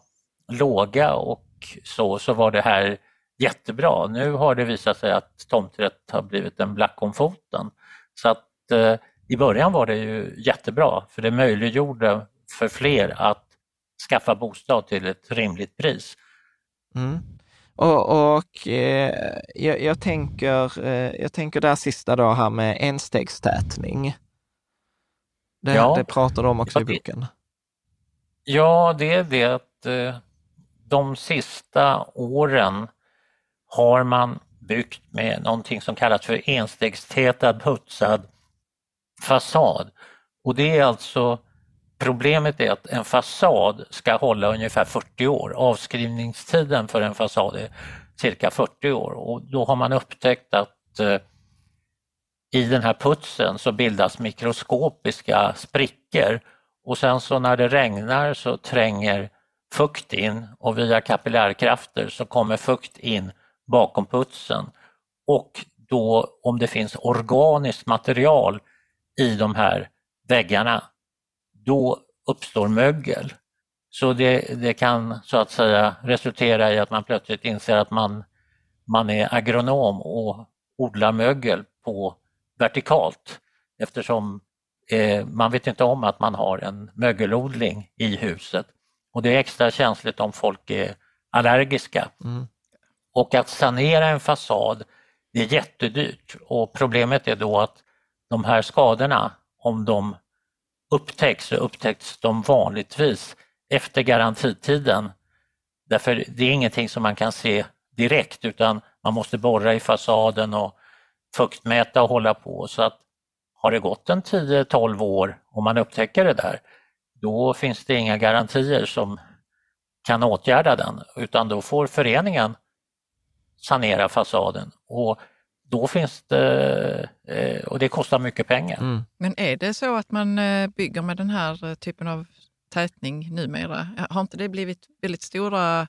låga och så, så var det här jättebra. Nu har det visat sig att tomträtt har blivit en black om foten. Så att eh, i början var det ju jättebra för det möjliggjorde för fler att skaffa bostad till ett rimligt pris. Mm. Och, och eh, jag, jag, tänker, eh, jag tänker där sista då här med enstegstätning. Det, ja. det pratar du om också i boken. Ja, det är det att eh, de sista åren har man byggt med någonting som kallas för enstegstätad putsad fasad. Och det är alltså Problemet är att en fasad ska hålla ungefär 40 år. Avskrivningstiden för en fasad är cirka 40 år. Och då har man upptäckt att eh, i den här putsen så bildas mikroskopiska sprickor. Och sen så när det regnar så tränger fukt in och via kapillärkrafter så kommer fukt in bakom putsen. Och då om det finns organiskt material i de här väggarna då uppstår mögel. Så det, det, kan så att säga resultera i att man plötsligt inser att man, man är agronom och odlar mögel på vertikalt eftersom eh, man vet inte om att man har en mögelodling i huset. Och det är extra känsligt om folk är allergiska. Mm. Och att sanera en fasad det är jättedyrt och problemet är då att de här skadorna, om de upptäcks så upptäcks de vanligtvis efter garantitiden. Därför det är ingenting som man kan se direkt utan man måste borra i fasaden och fuktmäta och hålla på. Så att har det gått en 10-12 år och man upptäcker det där, då finns det inga garantier som kan åtgärda den utan då får föreningen sanera fasaden. Och då finns det, eh, och det kostar mycket pengar. Mm. Men är det så att man eh, bygger med den här eh, typen av tätning numera? Har inte det blivit väldigt stora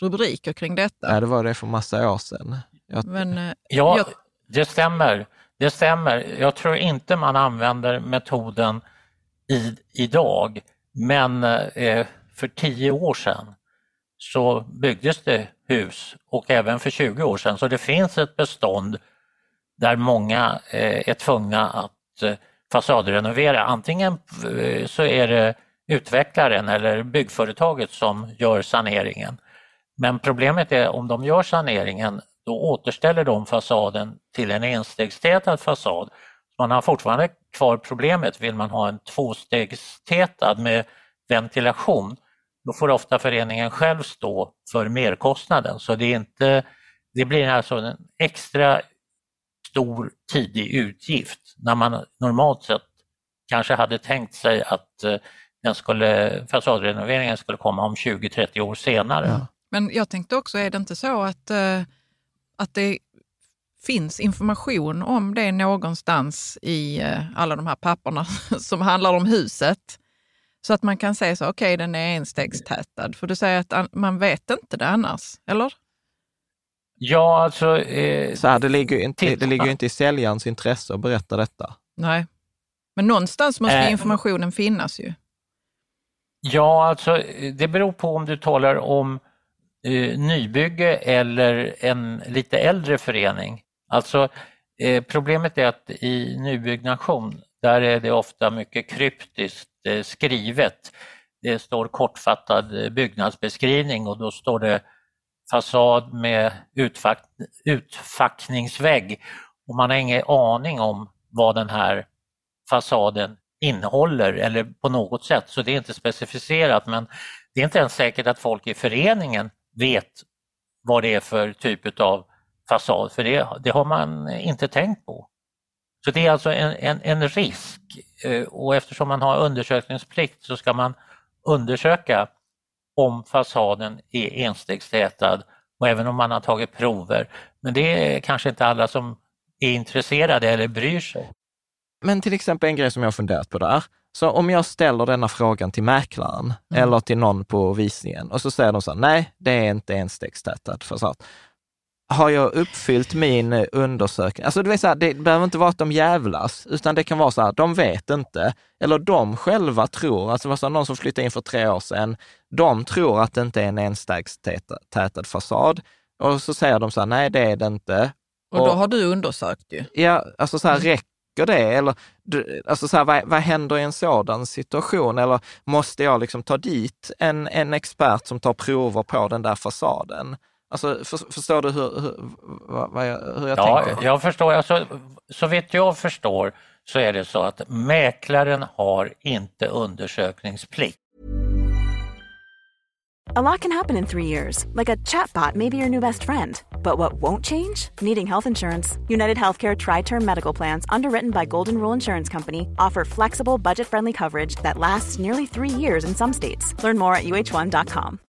rubriker kring detta? Ja, det var det för massa år sedan. Jag... Men, ja, jag... det stämmer. det stämmer. Jag tror inte man använder metoden i, idag, men för tio år sedan så byggdes det hus och även för 20 år sedan. Så det finns ett bestånd där många eh, är tvungna att eh, fasadrenovera. Antingen eh, så är det utvecklaren eller byggföretaget som gör saneringen. Men problemet är om de gör saneringen då återställer de fasaden till en enstegstätad fasad. Man har fortfarande kvar problemet, vill man ha en tvåstegstätad med ventilation, då får ofta föreningen själv stå för merkostnaden. Så det, är inte, det blir alltså en extra stor tidig utgift när man normalt sett kanske hade tänkt sig att eh, den skulle, fasadrenoveringen skulle komma om 20-30 år senare. Ja. Men jag tänkte också, är det inte så att, eh, att det finns information om det någonstans i eh, alla de här papperna som handlar om huset? Så att man kan säga så, okej okay, den är enstegstätad. För du säger att man vet inte det annars, eller? Ja, alltså... Eh, så här, det ligger ju inte, det ligger inte i säljarens intresse att berätta detta. Nej, men någonstans måste äh, informationen finnas ju. Ja, alltså det beror på om du talar om eh, nybygge eller en lite äldre förening. Alltså eh, problemet är att i nybyggnation, där är det ofta mycket kryptiskt eh, skrivet. Det står kortfattad byggnadsbeskrivning och då står det fasad med utfack, utfackningsvägg. Och man har ingen aning om vad den här fasaden innehåller eller på något sätt, så det är inte specificerat men det är inte ens säkert att folk i föreningen vet vad det är för typ av fasad, för det, det har man inte tänkt på. Så det är alltså en, en, en, risk. Eh, och eftersom man har undersökningsplikt så ska man undersöka om fasaden är enstegstätad och även om man har tagit prover. Men det är kanske inte alla som är intresserade eller bryr sig. Men till exempel en grej som jag funderat på där. Så om jag ställer denna frågan till mäklaren mm. eller till någon på visningen och så säger de så här, nej, det är inte enstegstätad fasad. Har jag uppfyllt min undersökning? Alltså det, är så här, det behöver inte vara att de jävlas, utan det kan vara så här, de vet inte, eller de själva tror, alltså det var så någon som flyttade in för tre år sedan, de tror att det inte är en enstegstätad fasad. Och så säger de så här, nej det är det inte. Och då har du undersökt ju. Ja, alltså så här, räcker det? Eller, alltså så här, vad, vad händer i en sådan situation? Eller måste jag liksom ta dit en, en expert som tar prover på den där fasaden? Alltså, för, förstår du hur, hur, vad, jag, hur jag ja, tänker? Jag förstår. Alltså, så vitt jag förstår så är det så att mäklaren har inte undersökningsplikt. A lot can happen in three years, like a chatbot may be your new best friend. But what won't change? Needing health insurance. United Healthcare Tri Term Medical Plans, underwritten by Golden Rule Insurance Company, offer flexible, budget friendly coverage that lasts nearly three years in some states. Learn more at uh1.com.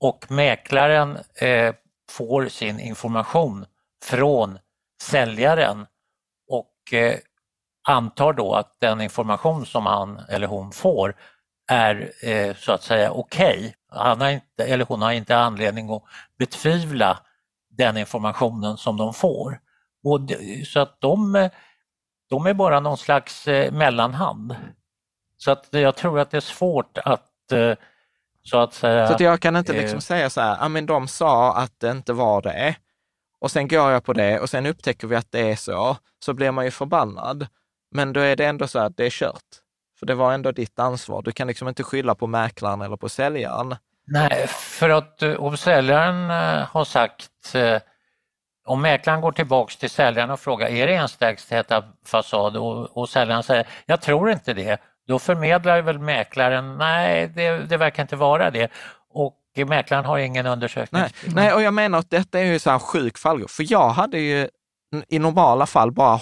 och mäklaren eh, får sin information från säljaren och eh, antar då att den information som han eller hon får är eh, så att säga okej. Okay. Han har inte, eller hon har inte anledning att betvivla den informationen som de får. Och så att de, de är bara någon slags eh, mellanhand. Så att jag tror att det är svårt att eh, så att säga. Så att jag kan inte eh, liksom säga så här, ja men de sa att det inte var det. Och sen går jag på det och sen upptäcker vi att det är så, så blir man ju förbannad. Men då är det ändå så att det är kört. För det var ändå ditt ansvar. Du kan liksom inte skylla på mäklaren eller på säljaren. Nej, för att eh, om säljaren eh, har sagt, om mäklaren går tillbaks till säljaren och frågar, är det enstägstäta fasad? Och, och säljaren säger, jag tror inte det. Då förmedlar väl mäklaren, nej det, det verkar inte vara det. Och mäklaren har ingen undersökning. Nej, nej, och jag menar att detta är ju så här sjuk fallgrop. För jag hade ju i normala fall bara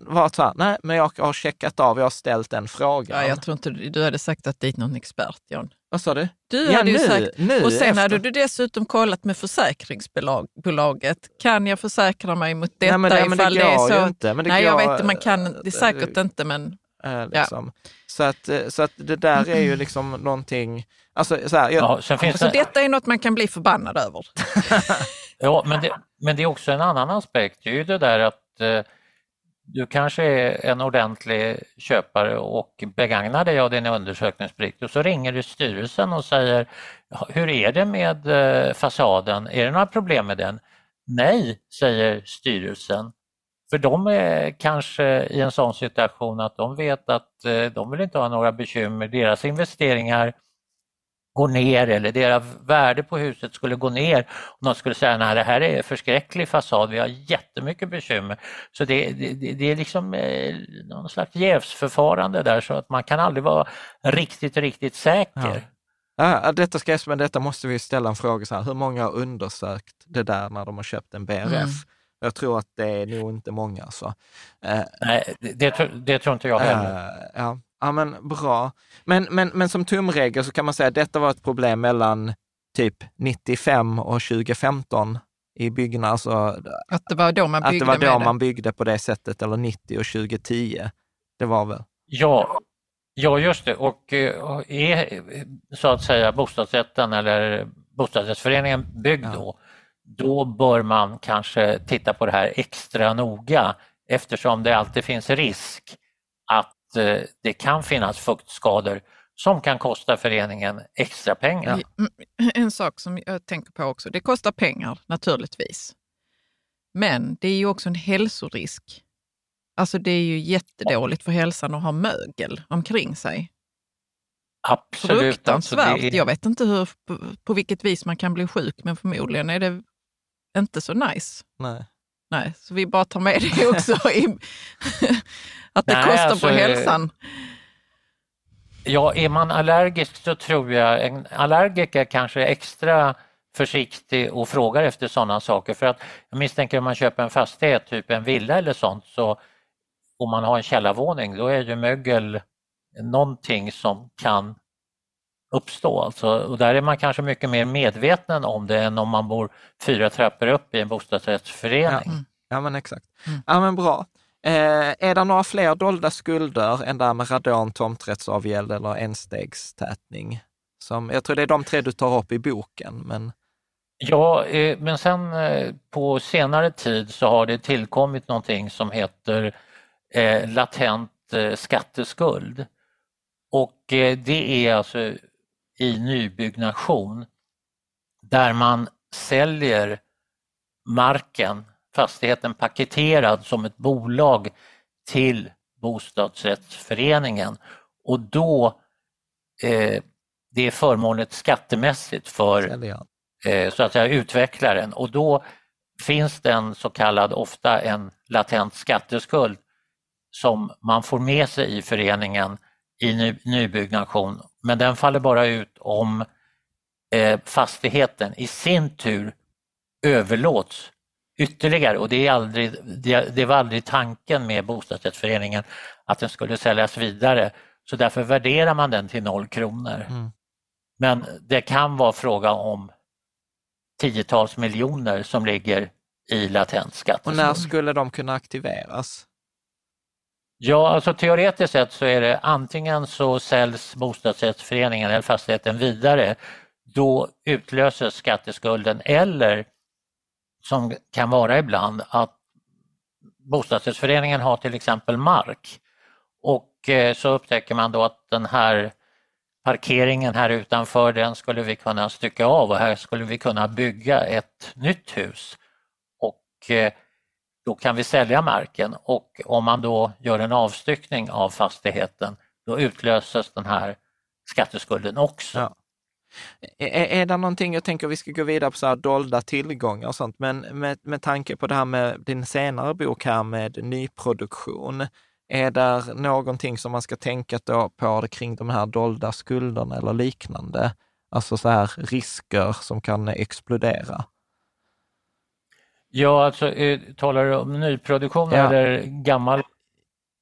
varit så här, nej, men jag har checkat av, jag har ställt den frågan. Ja, jag tror inte du hade sagt att dit någon expert, John. Vad sa du? Du Ja, hade ju nu- sagt, nu och sen efter. hade du dessutom kollat med försäkringsbolaget. Kan jag försäkra mig mot detta Nej, men det- men det ifall det är så? ju inte, men det Nej, jag går- vet, man kan, det är säkert inte, men Eh, liksom. Så, att, eh, så att det där är ju liksom någonting, alltså så här, jag, Ja, sen finns så det, detta är något man kan bli förbannad över. ja, men, det, men det är också en annan aspekt, det är ju det där att eh, du kanske är en ordentlig köpare och begagnar dig av din undersökningsplikt och så ringer du styrelsen och säger hur är det med eh, fasaden, är det några problem med den? Nej, säger styrelsen. För de är kanske i en sån situation att de vet att eh, de vill inte ha några bekymmer, deras investeringar går ner eller deras värde på huset skulle gå ner. Och de skulle säga nej det här är förskräcklig fasad, vi har jättemycket bekymmer. Så det, det, det är liksom eh, någon slags jävsförfarande där så att man kan aldrig vara riktigt, riktigt säker. Ja, detta ska jag, men detta måste vi ställa en fråga så här, hur många har undersökt det där när de har köpt en BRF? Mm. Jag tror att det är nog inte många. Så. Eh, Nej, det, det, tro- det tror inte jag heller. Eh, ja. ja, men bra. Men, men, men som tumregel så kan man säga att detta var ett problem mellan typ 95 och 2015 i byggnads. Alltså, Att det var då man att byggde det var då man byggde på det sättet, eller 90 och 2010. Det var väl? Ja, ja just det. Och eh, är så att säga bostadsrätten eller bostadsrättsföreningen byggd då, då bör man kanske titta på det här extra noga eftersom det alltid finns risk att eh, det kan finnas fuktskador som kan kosta föreningen extra pengar. Mm, En sak som jag tänker på också, det kostar pengar naturligtvis. Men det är ju också en hälsorisk. Alltså det är ju jättedåligt för hälsan att ha mögel omkring sig. Absolut. Fruktansvärt. Alltså, det är- Jag vet inte hur, på, på vilket vis man kan bli sjuk, men förmodligen är det inte så nice. Nej. Nej, så vi bara tar med det också. I, att det Nej, kostar alltså, på hälsan. Ja, är man allergisk så tror jag en allergiker kanske är extra försiktig och frågar efter sådana saker. För att jag misstänker om man köper en fastighet, typ en villa eller sånt, så om man har en källarvåning då är ju mögel någonting som kan uppstå. Alltså, och där är man kanske mycket mer medveten om det än om man bor fyra trappor upp i en bostadsrättsförening. Mm. Ja, men exakt. Ja, men bra. Eh, är det några fler dolda skulder än det här med radon, tomträttsavgäld eller enstegstätning? Som, jag tror det är de tre du tar upp i boken, men Ja, eh, men sen eh, på senare tid så har det tillkommit någonting som heter eh, latent eh, skatteskuld. Och eh, det är alltså i nybyggnation där man säljer marken, fastigheten paketerad som ett bolag till bostadsrättsföreningen. Och då eh, det är förmånligt skattemässigt för eh, så att säga utvecklaren. Och då finns det en så kallad, ofta en latent skatteskuld som man får med sig i föreningen i ny, nybyggnation men den faller bara ut om eh, fastigheten i sin tur överlåts ytterligare och det, är aldrig, det, det var aldrig tanken med bostadsrättsföreningen att den skulle säljas vidare så därför värderar man den till noll kronor. Mm. Men det kan vara fråga om tiotals miljoner som ligger i latent Och skatteskuld. när skulle de kunna aktiveras? Ja, alltså teoretiskt sett så är det antingen så säljs bostadsrättsföreningen eller fastigheten vidare, då utlöses skatteskulden eller som kan vara ibland att bostadsrättsföreningen har till exempel mark och eh, så upptäcker man då att den här parkeringen här utanför den skulle vi kunna stycka av och här skulle vi kunna bygga ett nytt hus. Och eh, då kan vi sälja marken och om man då gör en avstyckning av fastigheten då utlöses den här skatteskulden också. Ja. Är, är det någonting, jag tänker vi ska gå vidare på så här dolda tillgångar och sånt, men med, med tanke på det här med din senare bok här med nyproduktion, är det någonting som man ska tänka på kring de här dolda skulderna eller liknande? Alltså så här risker som kan explodera? Ja, alltså eh, talar du om nyproduktion ja. eller gammal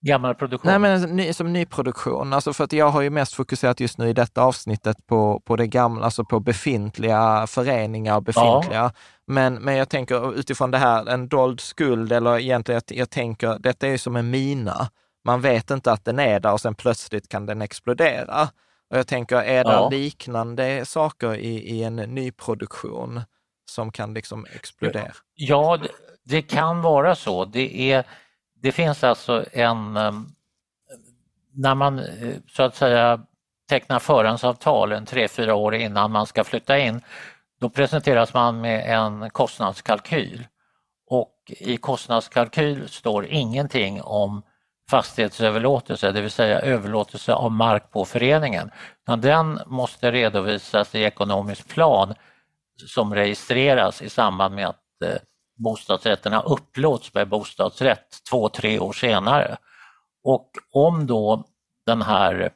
gammal produktion? Nej, men ny, som nyproduktion. Alltså för att jag har ju mest fokuserat just nu i detta avsnittet på, på det gamla, alltså på befintliga föreningar, befintliga. Ja. Men, men jag tänker utifrån det här, en dold skuld, eller egentligen jag, jag tänker, detta är ju som en mina. Man vet inte att den är där och sen plötsligt kan den explodera. Och jag tänker, är det ja. liknande saker i, i en nyproduktion som kan liksom explodera? Eh, ja, det, det kan vara så. Det är det finns alltså en, ehm, när man eh, så att säga tecknar förhandsavtal en tre, fyra år innan man ska flytta in, då presenteras man med en kostnadskalkyl. Och i kostnadskalkyl står ingenting om fastighetsöverlåtelse, det vill säga överlåtelse av mark på föreningen. Den måste redovisas i ekonomisk plan som registreras i samband med att eh, bostadsrätterna upplåts med bostadsrätt två, tre år senare. Och om då den här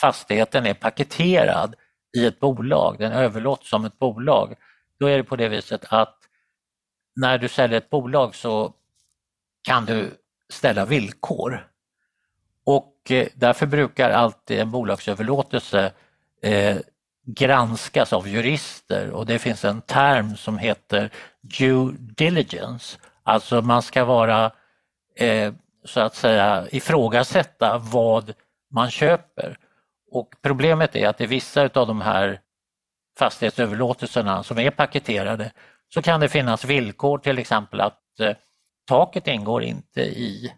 fastigheten är paketerad i ett bolag, den överlåts som ett bolag, då är det på det viset att när du säljer ett bolag så kan du ställa villkor. Och eh, därför brukar alltid en bolagsöverlåtelse eh, granskas av jurister och det finns en term som heter due diligence. Alltså man ska vara eh, så att säga ifrågasätta vad man köper. Och problemet är att i vissa av de här fastighetsöverlåtelserna som är paketerade så kan det finnas villkor till exempel att eh, taket ingår inte i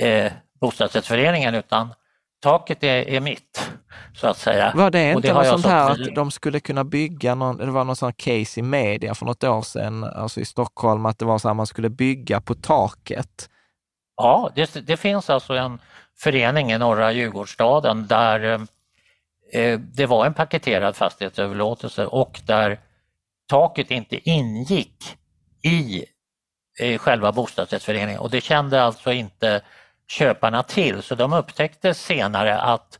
eh, bostadsrättsföreningen utan taket är, är mitt, så att säga. Var det inte det något sånt här att de skulle kunna bygga någon, det var någon sån case i media för något år sedan, alltså i Stockholm, att det var så här man skulle bygga på taket? Ja, det, det finns alltså en förening i norra Djurgårdsstaden där eh, det var en paketerad fastighetsöverlåtelse och där taket inte ingick i eh, själva bostadsrättsföreningen och det kände alltså inte köparna till så de upptäckte senare att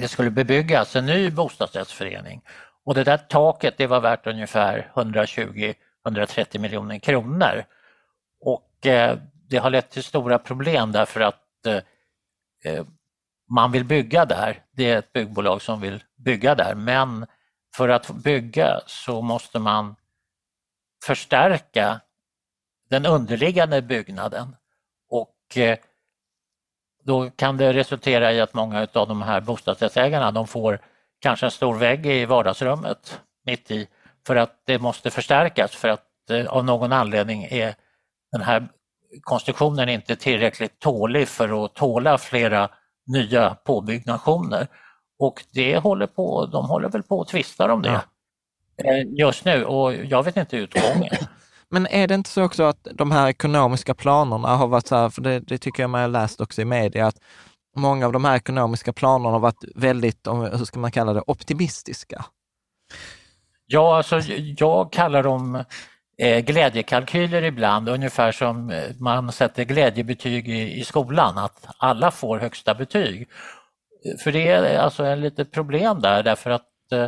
det skulle bebyggas en ny bostadsrättsförening och det där taket det var värt ungefär 120-130 miljoner kronor. Och eh, det har lett till stora problem därför att eh, eh, man vill bygga där. Det är ett byggbolag som vill bygga där men för att bygga så måste man förstärka den underliggande byggnaden och eh, då kan det resultera i att många av de här bostadsrättsägarna de får kanske en stor vägg i vardagsrummet mitt i för att det måste förstärkas för att eh, av någon anledning är den här konstruktionen inte tillräckligt tålig för att tåla flera nya påbyggnationer. Och det håller på, de håller väl på att tvista om det ja. Eh, just nu och jag vet inte utgången. Men är det inte så också att de här ekonomiska planerna har varit så här, för det, det tycker jag man har läst också i media, att många av de här ekonomiska planerna har varit väldigt, hur ska man kalla det, optimistiska? Ja, alltså jag kallar dem eh, glädjekalkyler ibland, ungefär som eh, man sätter glädjebetyg i, i skolan, att alla får högsta betyg. För det är alltså ett litet problem där därför att eh,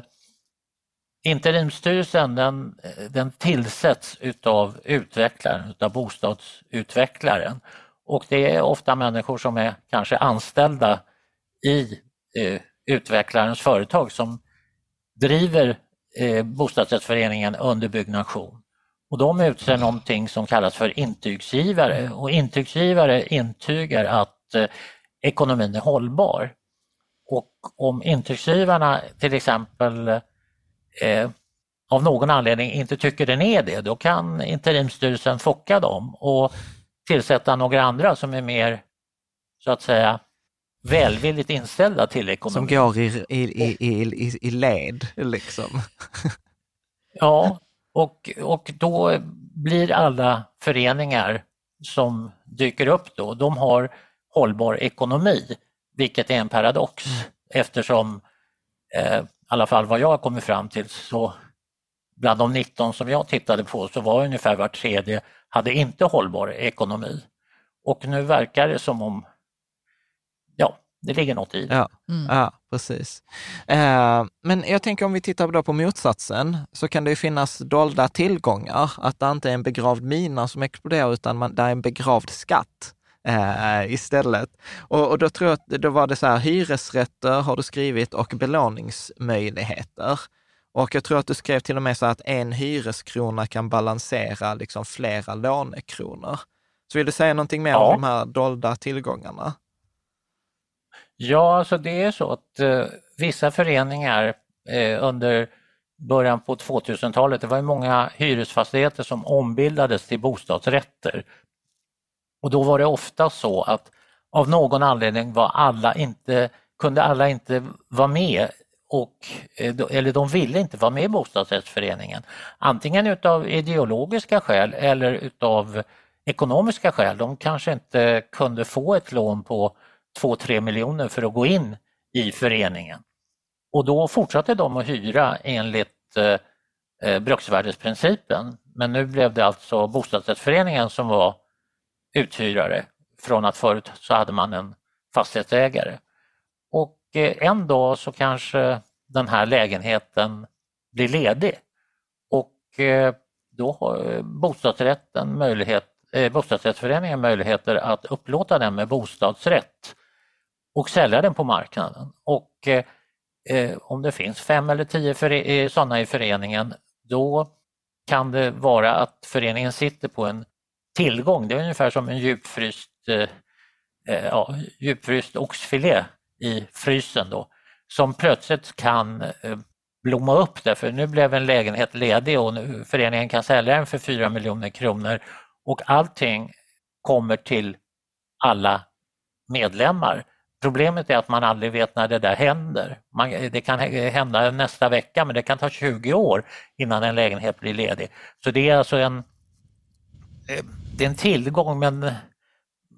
Interimsstyrelsen Interimstyrelsen den, den tillsätts utav utvecklaren, utav bostadsutvecklaren och det är ofta människor som är kanske anställda i eh, utvecklarens företag som driver eh, bostadsrättsföreningen under byggnation. Och de utser någonting som kallas för intygsgivare och intygsgivare intygar att eh, ekonomin är hållbar. Och om intygsgivarna till exempel eh, av någon anledning inte tycker den är det, då kan interimstyrelsen focka dem och tillsätta några andra som är mer så att säga välvilligt inställda till ekonomin. Som går i, i, i, i, i led liksom. ja, och, och då blir alla föreningar som dyker upp då, de har hållbar ekonomi, vilket är en paradox mm. eftersom, eh, alla fall vad jag har kommit fram till, så bland de 19 som jag tittade på så var ungefär var tredje hade inte hållbar ekonomi. Och nu verkar det som om, ja, det ligger något i det. Ja, mm. ja precis. Eh, men jag tänker om vi tittar då på motsatsen, så kan det ju finnas dolda tillgångar, att det inte är en begravd mina som exploderar, utan man, det är en begravd skatt eh, istället. Och, och, då tror jag att då var det så här, hyresrätter har du skrivit och belåningsmöjligheter. Och jag tror att du skrev till och med så att en hyreskrona kan balansera liksom flera lånekronor. Så vill du säga någonting mer ja. om de här dolda tillgångarna? Ja, alltså det är så att eh, vissa föreningar eh, under början på 2000-talet, det var ju många hyresfastigheter som ombildades till bostadsrätter. Och då var det ofta så att av någon anledning var alla inte, kunde alla inte vara med och, eh, eller de ville inte vara med i bostadsrättsföreningen. Antingen utav ideologiska skäl eller utav ekonomiska skäl. De kanske inte kunde få ett lån på 2-3 miljoner för att gå in i föreningen. Och då fortsatte de att hyra enligt eh, eh bruksvärdesprincipen. Men nu blev det alltså bostadsrättsföreningen som var uthyrare från att förut så hade man en fastighetsägare. Och eh, en dag så kanske den här lägenheten blir ledig och eh, då har eh, bostadsrätten möjlighet, bostadsrättsföreningen möjligheter att upplåta den med bostadsrätt och sälja den på marknaden. Och om det finns fem eller tio sådana i föreningen då kan det vara att föreningen sitter på en tillgång. Det är ungefär som en djupfryst, eh, eh, ja, djupfryst oxfilé i frysen då, som plötsligt kan eh, blomma upp därför nu blev en lägenhet ledig och nu, föreningen kan sälja den för 4 miljoner kronor och allting kommer till alla medlemmar. Problemet är att man aldrig vet när det där händer. Man, det kan hända nästa vecka men det kan ta 20 år innan en lägenhet blir ledig. Så det är alltså en, eh, det är en tillgång men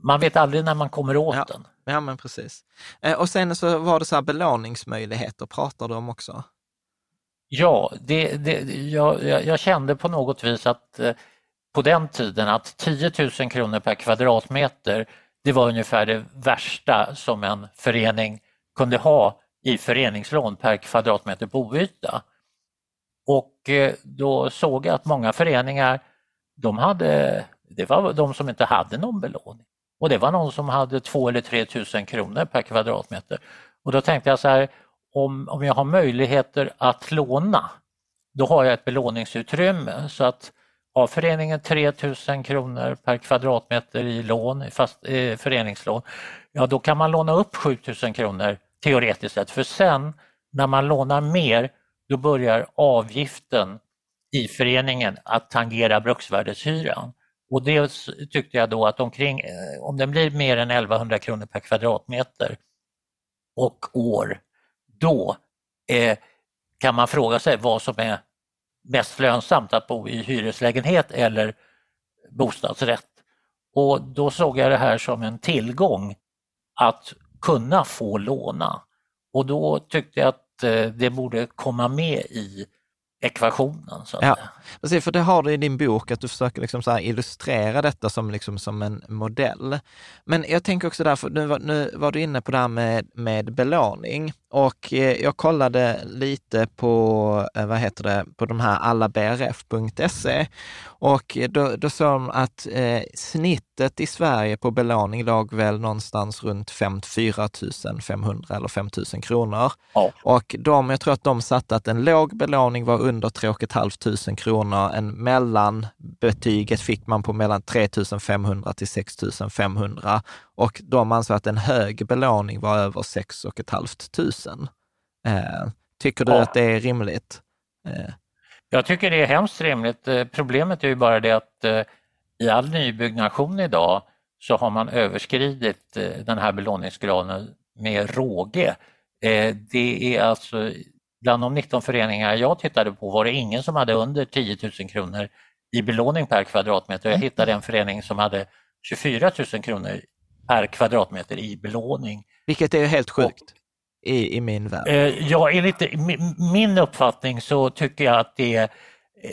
man vet aldrig när man kommer åt ja. den. Ja, men precis. Eh, och sen så var det så här belåningsmöjligheter, pratar du om också? Ja, det, det, jag, jag kände på något vis att eh, på den tiden att 10 000 kronor per kvadratmeter, det var ungefär det värsta som en förening kunde ha i föreningslån per kvadratmeter boyta. Och eh, då såg jag att många föreningar, de hade, det var de som inte hade någon belåning. Och det var någon som hade 2 eller 3 tusen kronor per kvadratmeter. Och då tänkte jag så här, om, om jag har möjligheter att låna, då har jag ett belåningsutrymme. Så att har föreningen 3 000 kronor per kvadratmeter i lån, fast, eh, föreningslån, ja då kan man låna upp 7 000 kronor teoretiskt sett. För sen när man lånar mer, då börjar avgiften i föreningen att tangera bruksvärdeshyran. Och det tyckte jag då att omkring, eh, om den blir mer än 1100 kronor per kvadratmeter och år, då eh, kan man fråga sig vad som är mest lönsamt, att bo i hyreslägenhet eller bostadsrätt. Och då såg jag det här som en tillgång att kunna få låna. Och då tyckte jag att eh, det borde komma med i ekvationen. Så ja, precis, för det har du i din bok, att du försöker liksom så illustrera detta som, liksom som en modell. Men jag tänker också där, för nu var, nu var du inne på det här med, med belåning och eh, jag kollade lite på, eh, vad heter det, på de här allabrf.se och då, då såg de att eh, snittet i Sverige på belåning låg väl någonstans runt 54 500 eller 5 000 kronor. Ja. Och de, jag tror att de satte att en låg belåning var under 3 500 kronor. En mellanbetyget fick man på mellan 3 500 till 6 500 och de ansåg att en hög belåning var över 6 500. Eh, tycker du ja. att det är rimligt? Eh. Jag tycker det är hemskt rimligt. Eh, problemet är ju bara det att eh, i all nybyggnation idag så har man överskridit den här belåningsgraden med råge. Eh, det är alltså bland de 19 föreningar jag tittade på var det ingen som hade under 10 000 kronor i belåning per kvadratmeter. Jag hittade en förening som hade 24 000 kronor per kvadratmeter i belåning. Vilket är helt sjukt och, i, i min värld. Eh, ja, enligt min uppfattning så tycker jag att det är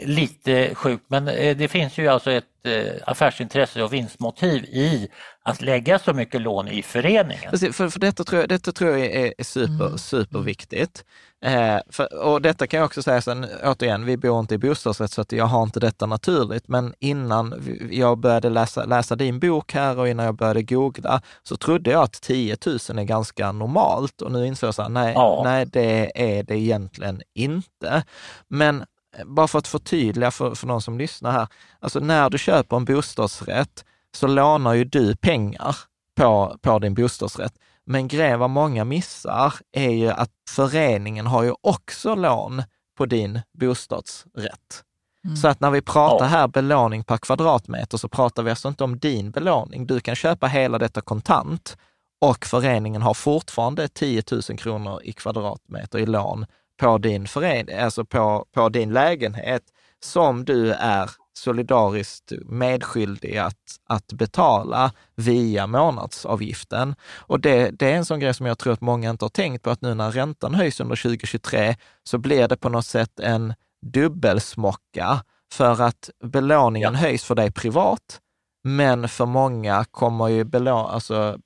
lite sjukt men eh, det finns ju alltså ett eh, affärsintresse och vinstmotiv i att lägga så mycket lån i föreningen. Precis, för, för detta, tror jag, detta tror jag är, super, mm. superviktigt. Eh, för, och detta kan jag också säga, sen, återigen, vi bor inte i bostadsrätt så att jag har inte detta naturligt, men innan jag började läsa, läsa din bok här och innan jag började googla så trodde jag att 10 000 är ganska normalt och nu inser jag så här, nej, ja. nej det är det egentligen inte. Men bara för att förtydliga för, för någon som lyssnar här, alltså när du köper en bostadsrätt så lånar ju du pengar på, på din bostadsrätt. Men grejen vad många missar är ju att föreningen har ju också lån på din bostadsrätt. Mm. Så att när vi pratar här belåning per kvadratmeter så pratar vi alltså inte om din belåning. Du kan köpa hela detta kontant och föreningen har fortfarande 10 000 kronor i kvadratmeter i lån på din, förening, alltså på, på din lägenhet som du är solidariskt medskyldig att, att betala via månadsavgiften. Och det, det är en sån grej som jag tror att många inte har tänkt på, att nu när räntan höjs under 2023 så blir det på något sätt en dubbelsmocka för att belåningen ja. höjs för dig privat, men för många kommer ju belå, alltså,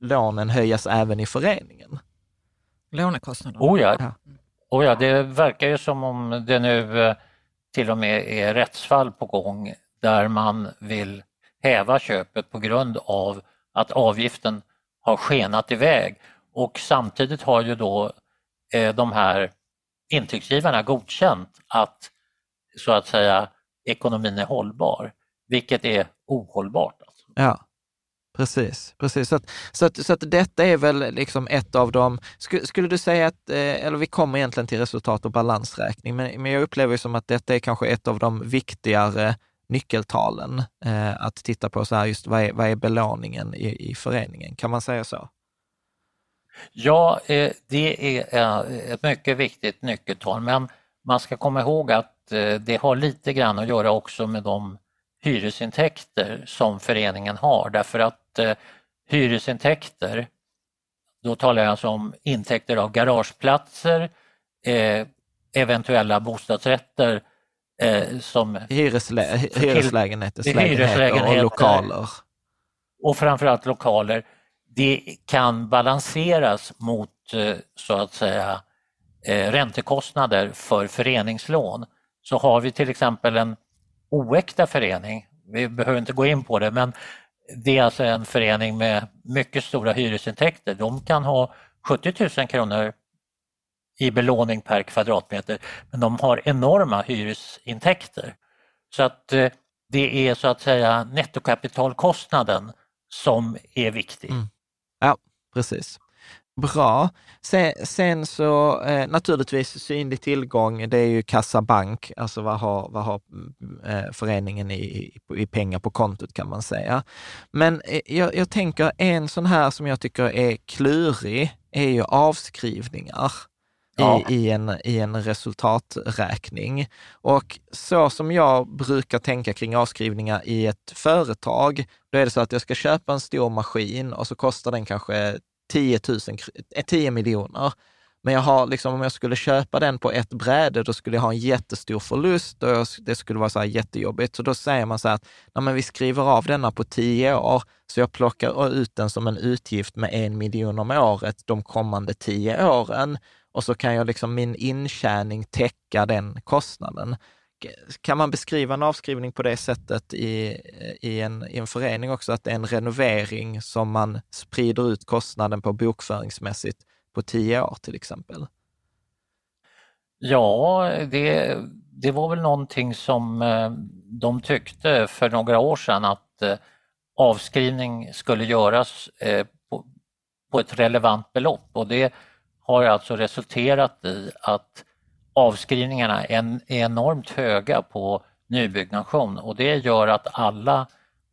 lånen höjas även i föreningen. Lånekostnaderna? Oh ja. ja. Och ja, det verkar ju som om det nu eh, till och med är rättsfall på gång där man vill häva köpet på grund av att avgiften har skenat iväg och samtidigt har ju då eh, de här intygsgivarna godkänt att så att säga ekonomin är hållbar, vilket är ohållbart. Alltså. Ja. Precis, precis. Så att, så, att, så att detta är väl liksom ett av de, skulle, skulle du säga att, eh, eller vi kommer egentligen till resultat och balansräkning, men, men jag upplever som att detta är kanske ett av de viktigare nyckeltalen eh, att titta på, så här just vad är, vad är belåningen i, i föreningen? Kan man säga så? Ja, eh, det är eh, ett mycket viktigt nyckeltal, men man ska komma ihåg att eh, det har lite grann att göra också med de hyresintäkter som föreningen har därför att eh, hyresintäkter, då talar jag alltså om intäkter av garageplatser, eh, eventuella bostadsrätter eh, som Hyreslä hyreslägenheter, hyreslägenheter och lokaler. Och framförallt lokaler. Det kan balanseras mot eh, så att säga eh, räntekostnader för föreningslån. Så har vi till exempel en oäkta förening. Vi behöver inte gå in på det men det är alltså en förening med mycket stora hyresintäkter. De kan ha 70 000 kronor i belåning per kvadratmeter men de har enorma hyresintäkter. Så att eh, det är så att säga nettokapitalkostnaden som är viktig. Mm. Ja, precis. Bra. Sen, sen så eh, naturligtvis synlig tillgång, det är ju kassabank, alltså vad har, vad har eh, föreningen i, i, pengar på kontot kan man säga. Men eh, jag, jag tänker en sån här som jag tycker är klurig, är ju avskrivningar. Ja. I, i, en, i en resultaträkning. Och så som jag brukar tänka kring avskrivningar i ett företag, då är det så att jag ska köpa en stor maskin och så kostar den kanske 10, 000, 10 miljoner. Men jag har, liksom, om jag skulle köpa den på ett bräde, då skulle jag ha en jättestor förlust och det skulle vara så här jättejobbigt. Så då säger man så här att men vi skriver av denna på tio år, så jag plockar ut den som en utgift med en miljon om året de kommande tio åren. Och så kan jag liksom min intjäning täcka den kostnaden. Kan man beskriva en avskrivning på det sättet i, i, en, i en förening också, att det är en renovering som man sprider ut kostnaden på bokföringsmässigt på tio år till exempel? Ja, det, det var väl någonting som eh, de tyckte för några år sedan att eh, avskrivning skulle göras eh, på, på ett relevant belopp och det har alltså resulterat i att avskrivningarna är enormt höga på nybyggnation och det gör att alla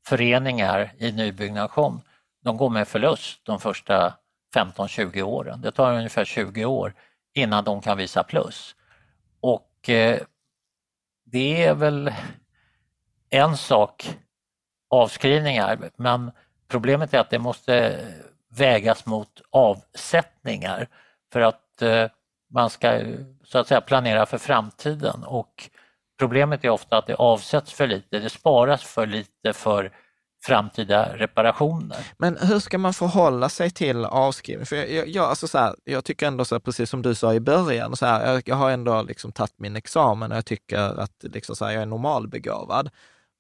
föreningar i nybyggnation de går med förlust de första 15-20 åren. Det tar ungefär 20 år innan de kan visa plus. Och eh, det är väl en sak, avskrivningar, men problemet är att det måste eh, vägas mot avsättningar för att eh, man ska så att säga planera för framtiden och problemet är ofta att det avsätts för lite, det sparas för lite för framtida reparationer. Men hur ska man förhålla sig till avskrivning? För jag, jag, alltså så här, jag tycker ändå, så här, precis som du sa i början, så här, jag, jag, har ändå liksom tagit min examen och jag tycker att liksom så här, jag är normalbegåvad.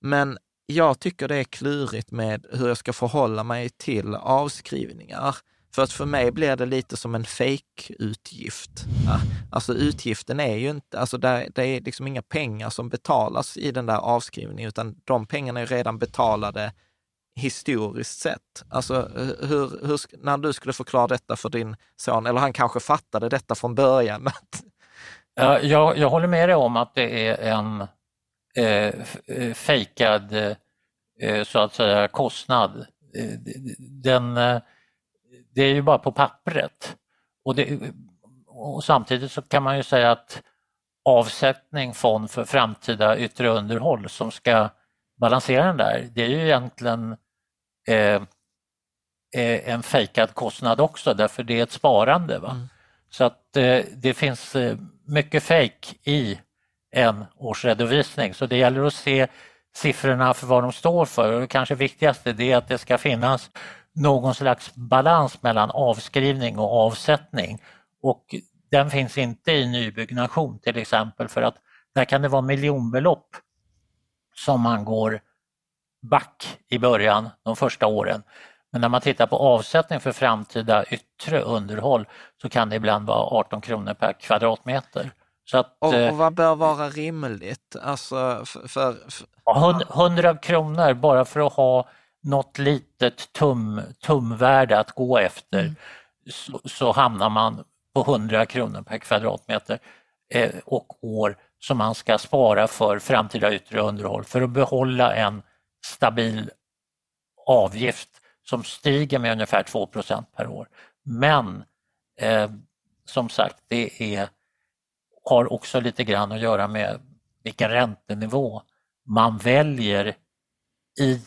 Men jag tycker det är klurigt med hur jag ska förhålla mig till avskrivningar. För att för mig blir det lite som en fake-utgift. Ja, alltså utgiften är ju inte, alltså det, det är liksom inga pengar som betalas i den där avskrivningen, utan de pengarna är redan betalade historiskt sett? Alltså, hur, hur, när du skulle förklara detta för din son, eller han kanske fattade detta från början? ja, jag, jag håller med dig om att det är en eh, eh fejkad eh, så att säga kostnad. Eh, den, eh, det är ju bara på pappret. Och, det, och samtidigt så kan man ju säga att avsättning fond för framtida yttre underhåll som ska balansera den där, det är ju egentligen eh, eh, en fejkad kostnad också därför det är ett sparande. Va? Mm. Så att eh, det finns eh, mycket fejk i en årsredovisning så det gäller att se siffrorna för vad de står för och det kanske viktigaste är att det ska finnas någon slags balans mellan avskrivning och avsättning och den finns inte i nybyggnation till exempel för att där kan det vara miljonbelopp som man går back i början, de första åren. Men när man tittar på avsättning för framtida yttre underhåll så kan det ibland vara 18 kronor per kvadratmeter. Så att, och, och eh, vad bör vara rimligt? Alltså för, för, för... 100 kronor bara för att ha något litet tum, tumvärde att gå efter mm. så, så, hamnar man på 100 kronor per kvadratmeter eh, och år som man ska spara för framtida yttre underhåll för att behålla en stabil avgift som stiger med ungefär 2% per år. Men eh, som sagt, det är, har också lite grann att göra med vilken räntenivå man väljer i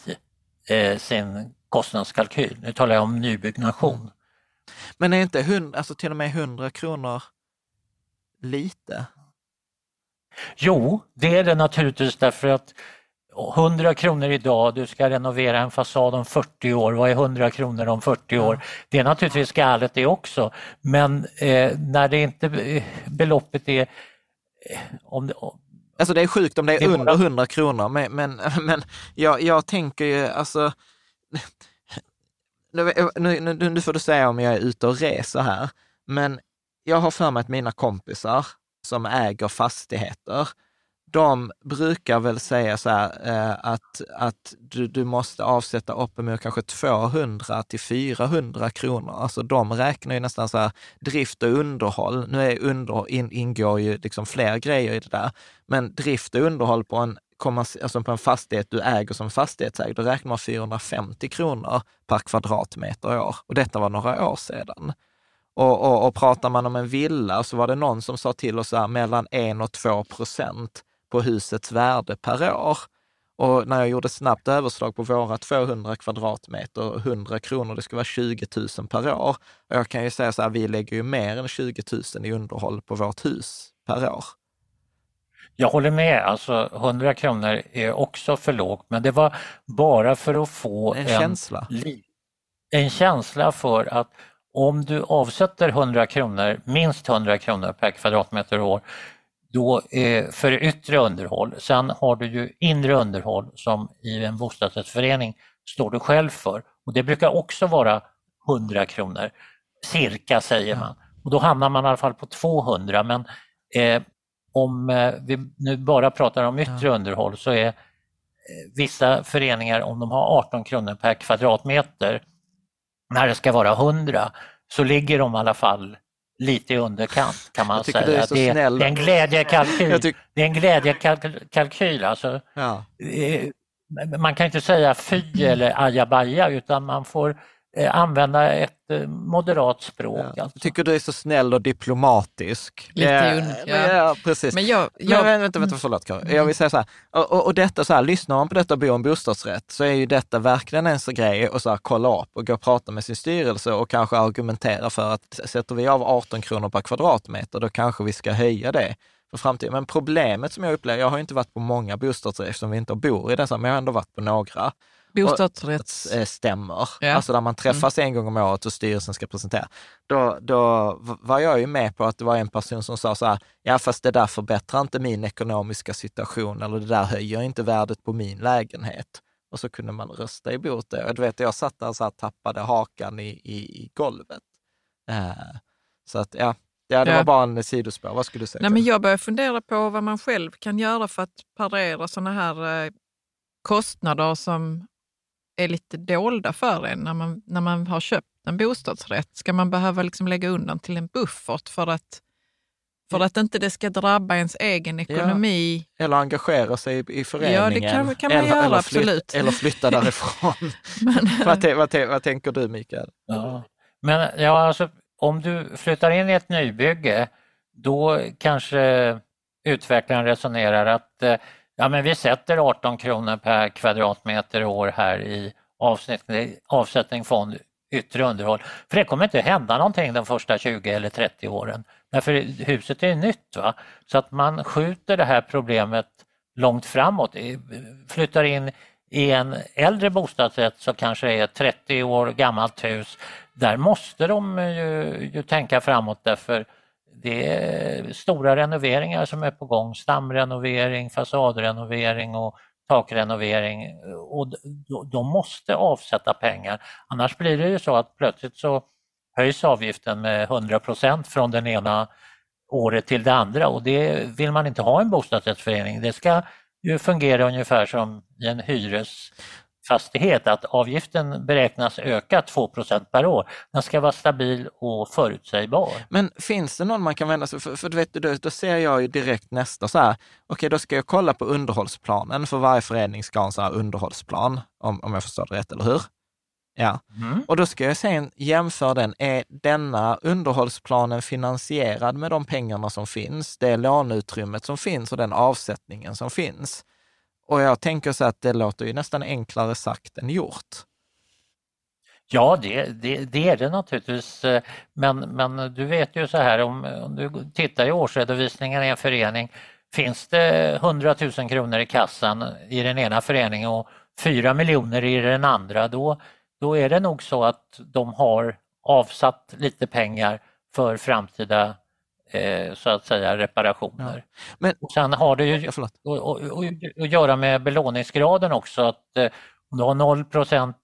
eh, sin kostnadskalkyl. Nu talar jag om nybyggnation. Men är inte 100, alltså till och med 100 kronor lite? Jo, det är det naturligtvis därför att 100 kronor idag, du ska renovera en fasad om 40 år, vad är 100 kronor om 40 år? Det är naturligtvis galet det också, men eh, när det inte eh, beloppet är... Eh, om det, Alltså det är sjukt om det är, det är under 100 kronor, men, men, men jag, jag tänker ju alltså... Nu, nu, nu, nu får du säga om jag är ute och reser här, men jag har för mig att mina kompisar som äger fastigheter, de brukar väl säga så här eh, att, att du, du måste avsätta uppemot kanske 200 till 400 kronor. Alltså de räknar ju nästan så här drift och underhåll. Nu är underhåll, in, ingår ju liksom fler grejer i det där, men drift och underhåll på en alltså på en fastighet du äger som fastighetsägare, då räknar man 450 kronor per kvadratmeter och år. Och detta var några år sedan. Och, och, och pratar man om en villa så var det någon som sa till oss här, mellan 1 och 2 procent på husets värde per år. Och när jag gjorde snabbt överslag på våra 200 kvadratmeter, 100 kronor, det ska vara 20 000 per år. Och jag kan ju säga så här, vi lägger ju mer än 20 000 i underhåll på vårt hus per år. Jag håller med, alltså 100 kronor är också för lågt, men det var bara för att få en, en känsla. En känsla för att om du avsätter 100 kronor, minst 100 kronor per kvadratmeter och år, då, eh, för yttre underhåll. Sen har du ju inre underhåll som i en bostadsrättsförening står du själv för och det brukar också vara 100 kronor, cirka säger man. Och då hamnar man i alla fall på 200 men eh, om eh, vi nu bara pratar om yttre underhåll så är eh, vissa föreningar, om de har 18 kronor per kvadratmeter, när det ska vara 100, så ligger de i alla fall lite i underkant kan man säga. Det är, det, är, det är en glädjekalkyl. Tyck... Det är en glädjekalkyl alltså. Ja. Man kan inte säga fy eller ajabaja utan man får eh, använda ett eh, moderat språk. Ja. Alltså. Tycker du är så snäll och diplomatisk. Lite ja, und- ja. ja. precis. Men jag, jag, Men vänta, vänta, förlåt Karin. Jag vill säga så här, och, och, och detta så här, lyssnar man på detta och bor i en bostadsrätt så är ju detta verkligen en sån grej att så här, kolla upp och gå och prata med sin styrelse och kanske argumentera för att sätter vi av 18 kronor per kvadratmeter, då kanske vi ska höja det för framtiden. Men problemet som jag upplever, jag har inte varit på många bostadsrätter eftersom vi inte bor i dessa, men jag har ändå varit på några bostadsrätts... eh, stämmer, Ja. alltså där man träffas en gång om året och styrelsen ska presentera. Då, då var jag ju med på att det var en person som sa så här, ja fast det där förbättrar inte min ekonomiska situation eller det där höjer inte värdet på min lägenhet. Och så kunde man rösta emot det. Och du vet, jag satt där och så här, tappade hakan i, i, i golvet. Eh, så att ja, ja det var bara en sidospår. Vad skulle du säga? Nej, men jag börjar fundera på vad man själv kan göra för att parera sådana här eh, kostnader som är lite dolda för en när man, när man har köpt en bostadsrätt. Ska man behöva liksom lägga undan till en buffert för att, för att inte det ska drabba ens egen ekonomi? Eller engagera sig i, i föreningen. Ja, det kan- kan man eller, göra, eller flyt- absolut. Eller flytta därifrån. Men, vad, tän- vad, tän- vad tänker du Mikael? Ja. Men ja, alltså, om du flyttar in i ett nybygge, då kanske utvecklaren resonerar att eh, ja, men vi sätter 18 kronor per kvadratmeter och år här i avsättning, avsättning fond yttre underhåll. För det kommer inte hända någonting de första 20 eller 30 åren. Därför huset är nytt. Va? Så att man skjuter det här problemet långt framåt. Flyttar in i en äldre bostadsrätt som kanske är 30 år gammalt hus. Där måste de ju, ju tänka framåt därför det är stora renoveringar som är på gång. Stamrenovering, fasadrenovering och takrenovering. Och de- måste avsätta pengar. Annars blir det ju så att plötsligt så höjs avgiften med 100% från den ena året till det andra och det vill man inte ha i en bostadsrättsförening. Det ska ju fungera ungefär som i en hyres hyresfastighet att avgiften beräknas öka 2% per år. Den ska vara stabil och förutsägbar. Men finns det någon man kan vända sig för, för du vet, då, då ser jag ju direkt nästa så här, okej då ska jag kolla på underhållsplanen, för varje förening ska ha en så här underhållsplan, om, om jag förstår det rätt, eller hur? Ja, Mm. och då ska jag sen jämföra den. Är denna underhållsplanen finansierad med de pengarna som finns, det låneutrymmet som finns och den avsättningen som finns? Och jag tänker så att det låter ju nästan enklare sagt än gjort. Ja, det, det, det är det naturligtvis. Eh, men, men du vet ju så här om, om du tittar i årsredovisningen i en förening. Finns det 100 000 kronor i kassan i den ena föreningen och 4 miljoner i den andra, då, då är det nog så att de har avsatt lite pengar för framtida eh, så att säga reparationer. Men, Och sen har det ju ja, förlåt. och, och, och, att göra med belåningsgraden också. Att eh, om du har 0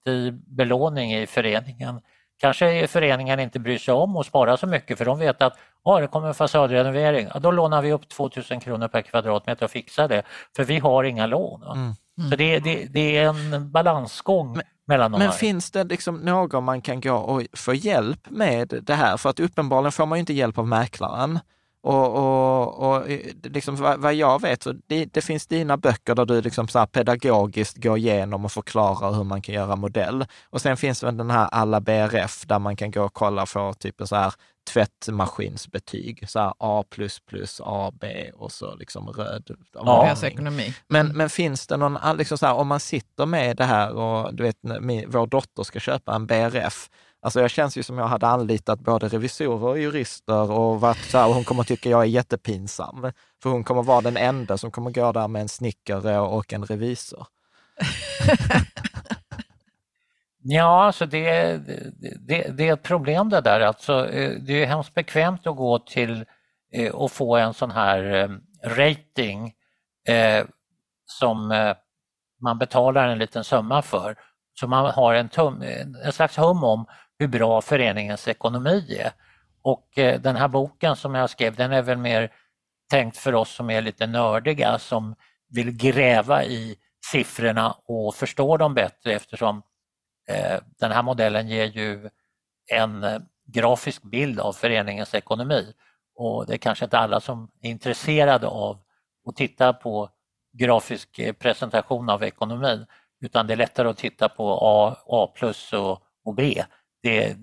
i belåning i föreningen kanske föreningen inte bryr sig om att spara så mycket för de vet att ah, det kommer en fasadrenovering, ja, då lånar vi upp 2000 kronor per kvadratmeter och fixar det för vi har inga lån. va. Mm. Så det, det, det är en balansgång mellan de Men här. finns det liksom någon man kan gå och få hjälp med det här? För att uppenbarligen får man ju inte hjälp av mäklaren. Och, och, och eh, liksom vad, vad jag vet, så det, det finns dina böcker där du liksom så pedagogiskt går igenom och förklarar hur man kan göra modell. Och sen finns väl den här alla BRF där man kan gå och kolla få typ en så här tvättmaskinsbetyg, så här A++, AB och så liksom röd Ja. varning. Deras ekonomi. Men, men finns det någon, liksom så här, om man sitter med det här och du vet, vår dotter ska köpa en BRF, Alltså jag känns ju som jag hade anlitat både revisorer och jurister och varit så här, och hon kommer tycka jag är jättepinsam. För hon kommer vara den enda som kommer gå där med en snickare och en revisor. Ja, alltså det, det, det är ett problem det där. Alltså, eh, det är hemskt bekvämt att gå till eh, och få en sån här eh, rating eh, som man betalar en liten summa för. Så man har en, tum, en slags hum om hur bra föreningens ekonomi är. Och den här boken som jag skrev den är väl mer tänkt för oss som är lite nördiga som vill gräva i siffrorna och förstå dem bättre eftersom Eh, den här modellen ger ju en eh, grafisk bild av föreningens ekonomi. Och det är kanske inte alla som är intresserade av att titta på grafisk eh, presentation av ekonomin utan det är lättare att titta på A, A plus och, och B. Det,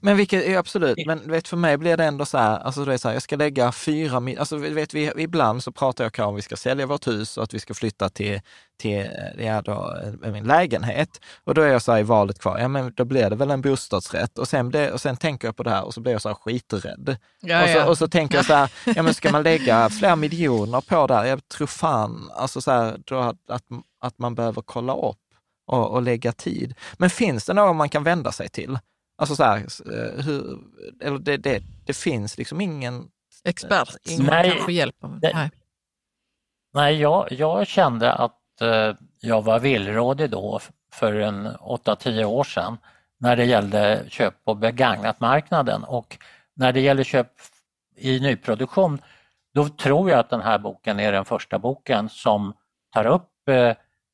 men vilket, absolut, men vet, för mig blir det ändå så här, alltså det är så här, jag ska lägga fyra, alltså vet vi, ibland så pratar jag om att vi ska sälja vårt hus och att vi ska flytta till, till ja, då, min lägenhet. Och då är jag så här i valet kvar, ja men då blir det väl en bostadsrätt. Och sen, det, och sen tänker jag på det här och så blir jag så här skiträdd. Ja, och, så, ja. och så tänker jag så här, ja men ska man lägga flera miljoner på det här? Jag tror fan, alltså så här, då att, att, att man behöver kolla upp och, och lägga tid. Men finns det någon man kan vända sig till? Alltså så här, eh, hur, eller det, det, det finns liksom ingen... Expert som Nej. kanske hjälper. Det- Nej. Nej, jag, jag kände att eh, jag var villrådig då för en 8-10 år sedan när det gällde köp på begagnat-marknaden och när det gäller köp i nyproduktion då tror jag att den här boken är den första boken som tar upp eh,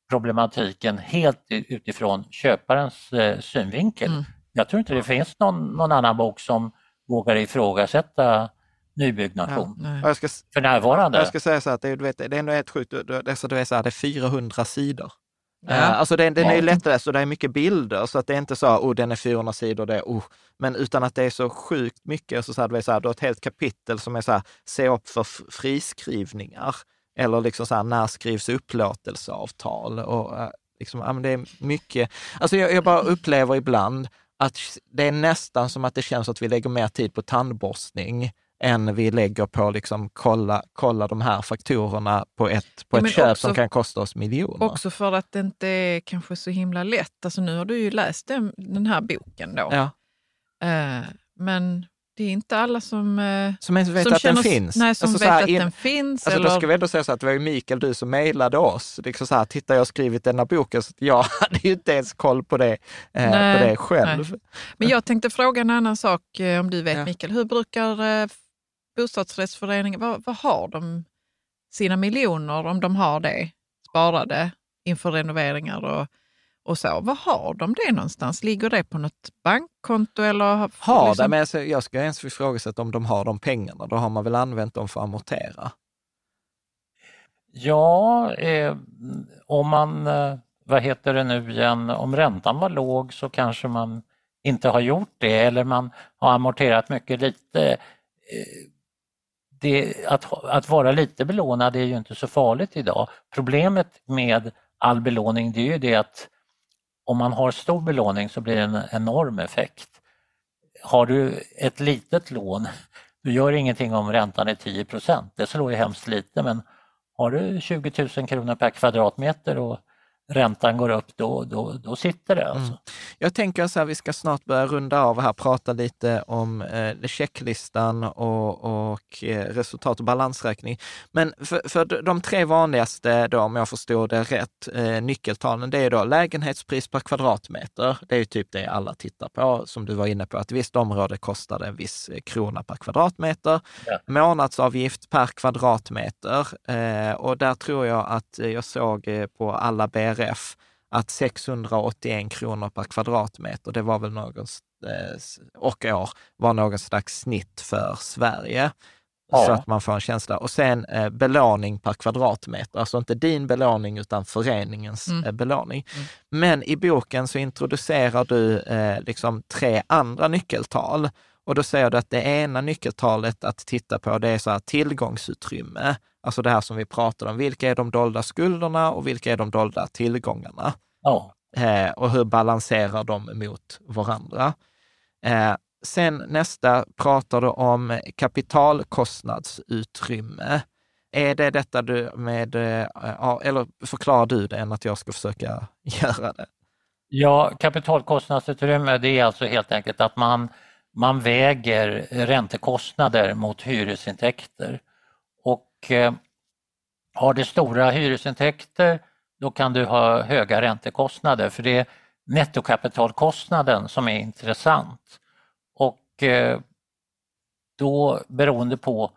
problematiken helt utifrån köparens eh, synvinkel. Mm. Jag tror inte det finns någon, någon annan bok som vågar ifrågasätta nybyggnation Ja, ska, för närvarande. jag ska säga så här, att det, är- du vet, det är ändå helt sjukt, Du- du- det, är så, du vet, så här, det är 400 sidor. Ja. Eh, Alltså den, den är ju lättläst och det är mycket bilder, så att det är inte så, oh den är 400 sidor, det är, oh. Men utan att det är så sjukt mycket, så så här, du, vet, så här, du har ett helt kapitel som är så här, se upp för friskrivningar. Eller liksom så här, när skrivs upplåtelseavtal? Och, eh, liksom, ja, men det är mycket, alltså jag, jag bara upplever ibland att det är nästan som att det känns att vi lägger mer tid på tandborstning än vi lägger på liksom kolla, kolla de här faktorerna på ett, på Ja, ett köp också- som kan kosta oss miljoner. Också för att det inte är kanske så himla lätt. Alltså nu har du ju läst den, den här boken då. Ja. Eh, men det är inte alla som, eh, Som ens vet som att den finns. Nej, som Alltså så vet här, att in- den finns. Alltså eller, då ska vi ändå säga så att det var ju Mikael, du som mejlade oss. Liksom så här, titta jag har skrivit denna boken, så jag hade ju inte ens koll på det, eh, Nej, på det själv. Men jag tänkte fråga en annan sak, eh, om du vet Ja. Mikael. Hur brukar eh, bostadsrättsföreningar, vad, vad har de sina miljoner, om de har det, sparade inför renoveringar och, och så? Var har de det någonstans? Ligger det på något bankkonto? Eller har, Har liksom- det, men alltså, jag ska ens ifrågasätta om de har de pengarna. Då har man väl använt dem för att amortera. Ja, eh, om man, eh, vad heter det nu igen, om räntan var låg så kanske man inte har gjort det eller man har amorterat mycket lite. Eh, det, att, att vara lite belånad är ju inte så farligt idag. Problemet med all belåning det är ju det att om man har stor belåning så blir det en enorm effekt. Har du ett litet lån, du gör ingenting om räntan är 10% det slår ju hemskt lite men har du 20 000 kronor per kvadratmeter och räntan går upp, då, då, då sitter det. Alltså. Jag tänker så här, vi ska snart börja runda av här, prata lite om eh, checklistan och, och eh, resultat och balansräkning. Men för, för de- tre vanligaste, då, om jag förstår det rätt, eh, nyckeltalen, det är då lägenhetspris per kvadratmeter. Det är ju typ det alla tittar på, som du var inne på, att ett visst område kostar en viss eh, krona per kvadratmeter. Ja. Månadsavgift per kvadratmeter eh, och där tror jag att jag såg eh, på alla BRF att 681 kronor per kvadratmeter, det var väl någon, eh, och år, var någon slags snitt för Sverige. Ja. Så att man får en känsla. Och sen eh, belåning per kvadratmeter, alltså inte din belåning utan föreningens Mm. eh, belåning. Men i boken så introducerar du eh, liksom tre andra nyckeltal. Och då säger du att det ena nyckeltalet att titta på, det är så här tillgångsutrymme. Alltså det här som vi pratade om. Vilka är de dolda skulderna och vilka är de dolda tillgångarna? Ja. Eh, och hur balanserar de mot varandra? Eh, sen nästa pratar du om kapitalkostnadsutrymme. Är det detta du med, eh, eller förklarar du det än att jag ska försöka göra det? Ja, kapitalkostnadsutrymme det är alltså helt enkelt att man, man väger räntekostnader mot hyresintäkter. Och eh, har du stora hyresintäkter då kan du ha höga räntekostnader. För det är nettokapitalkostnaden som är intressant. Och eh, då beroende på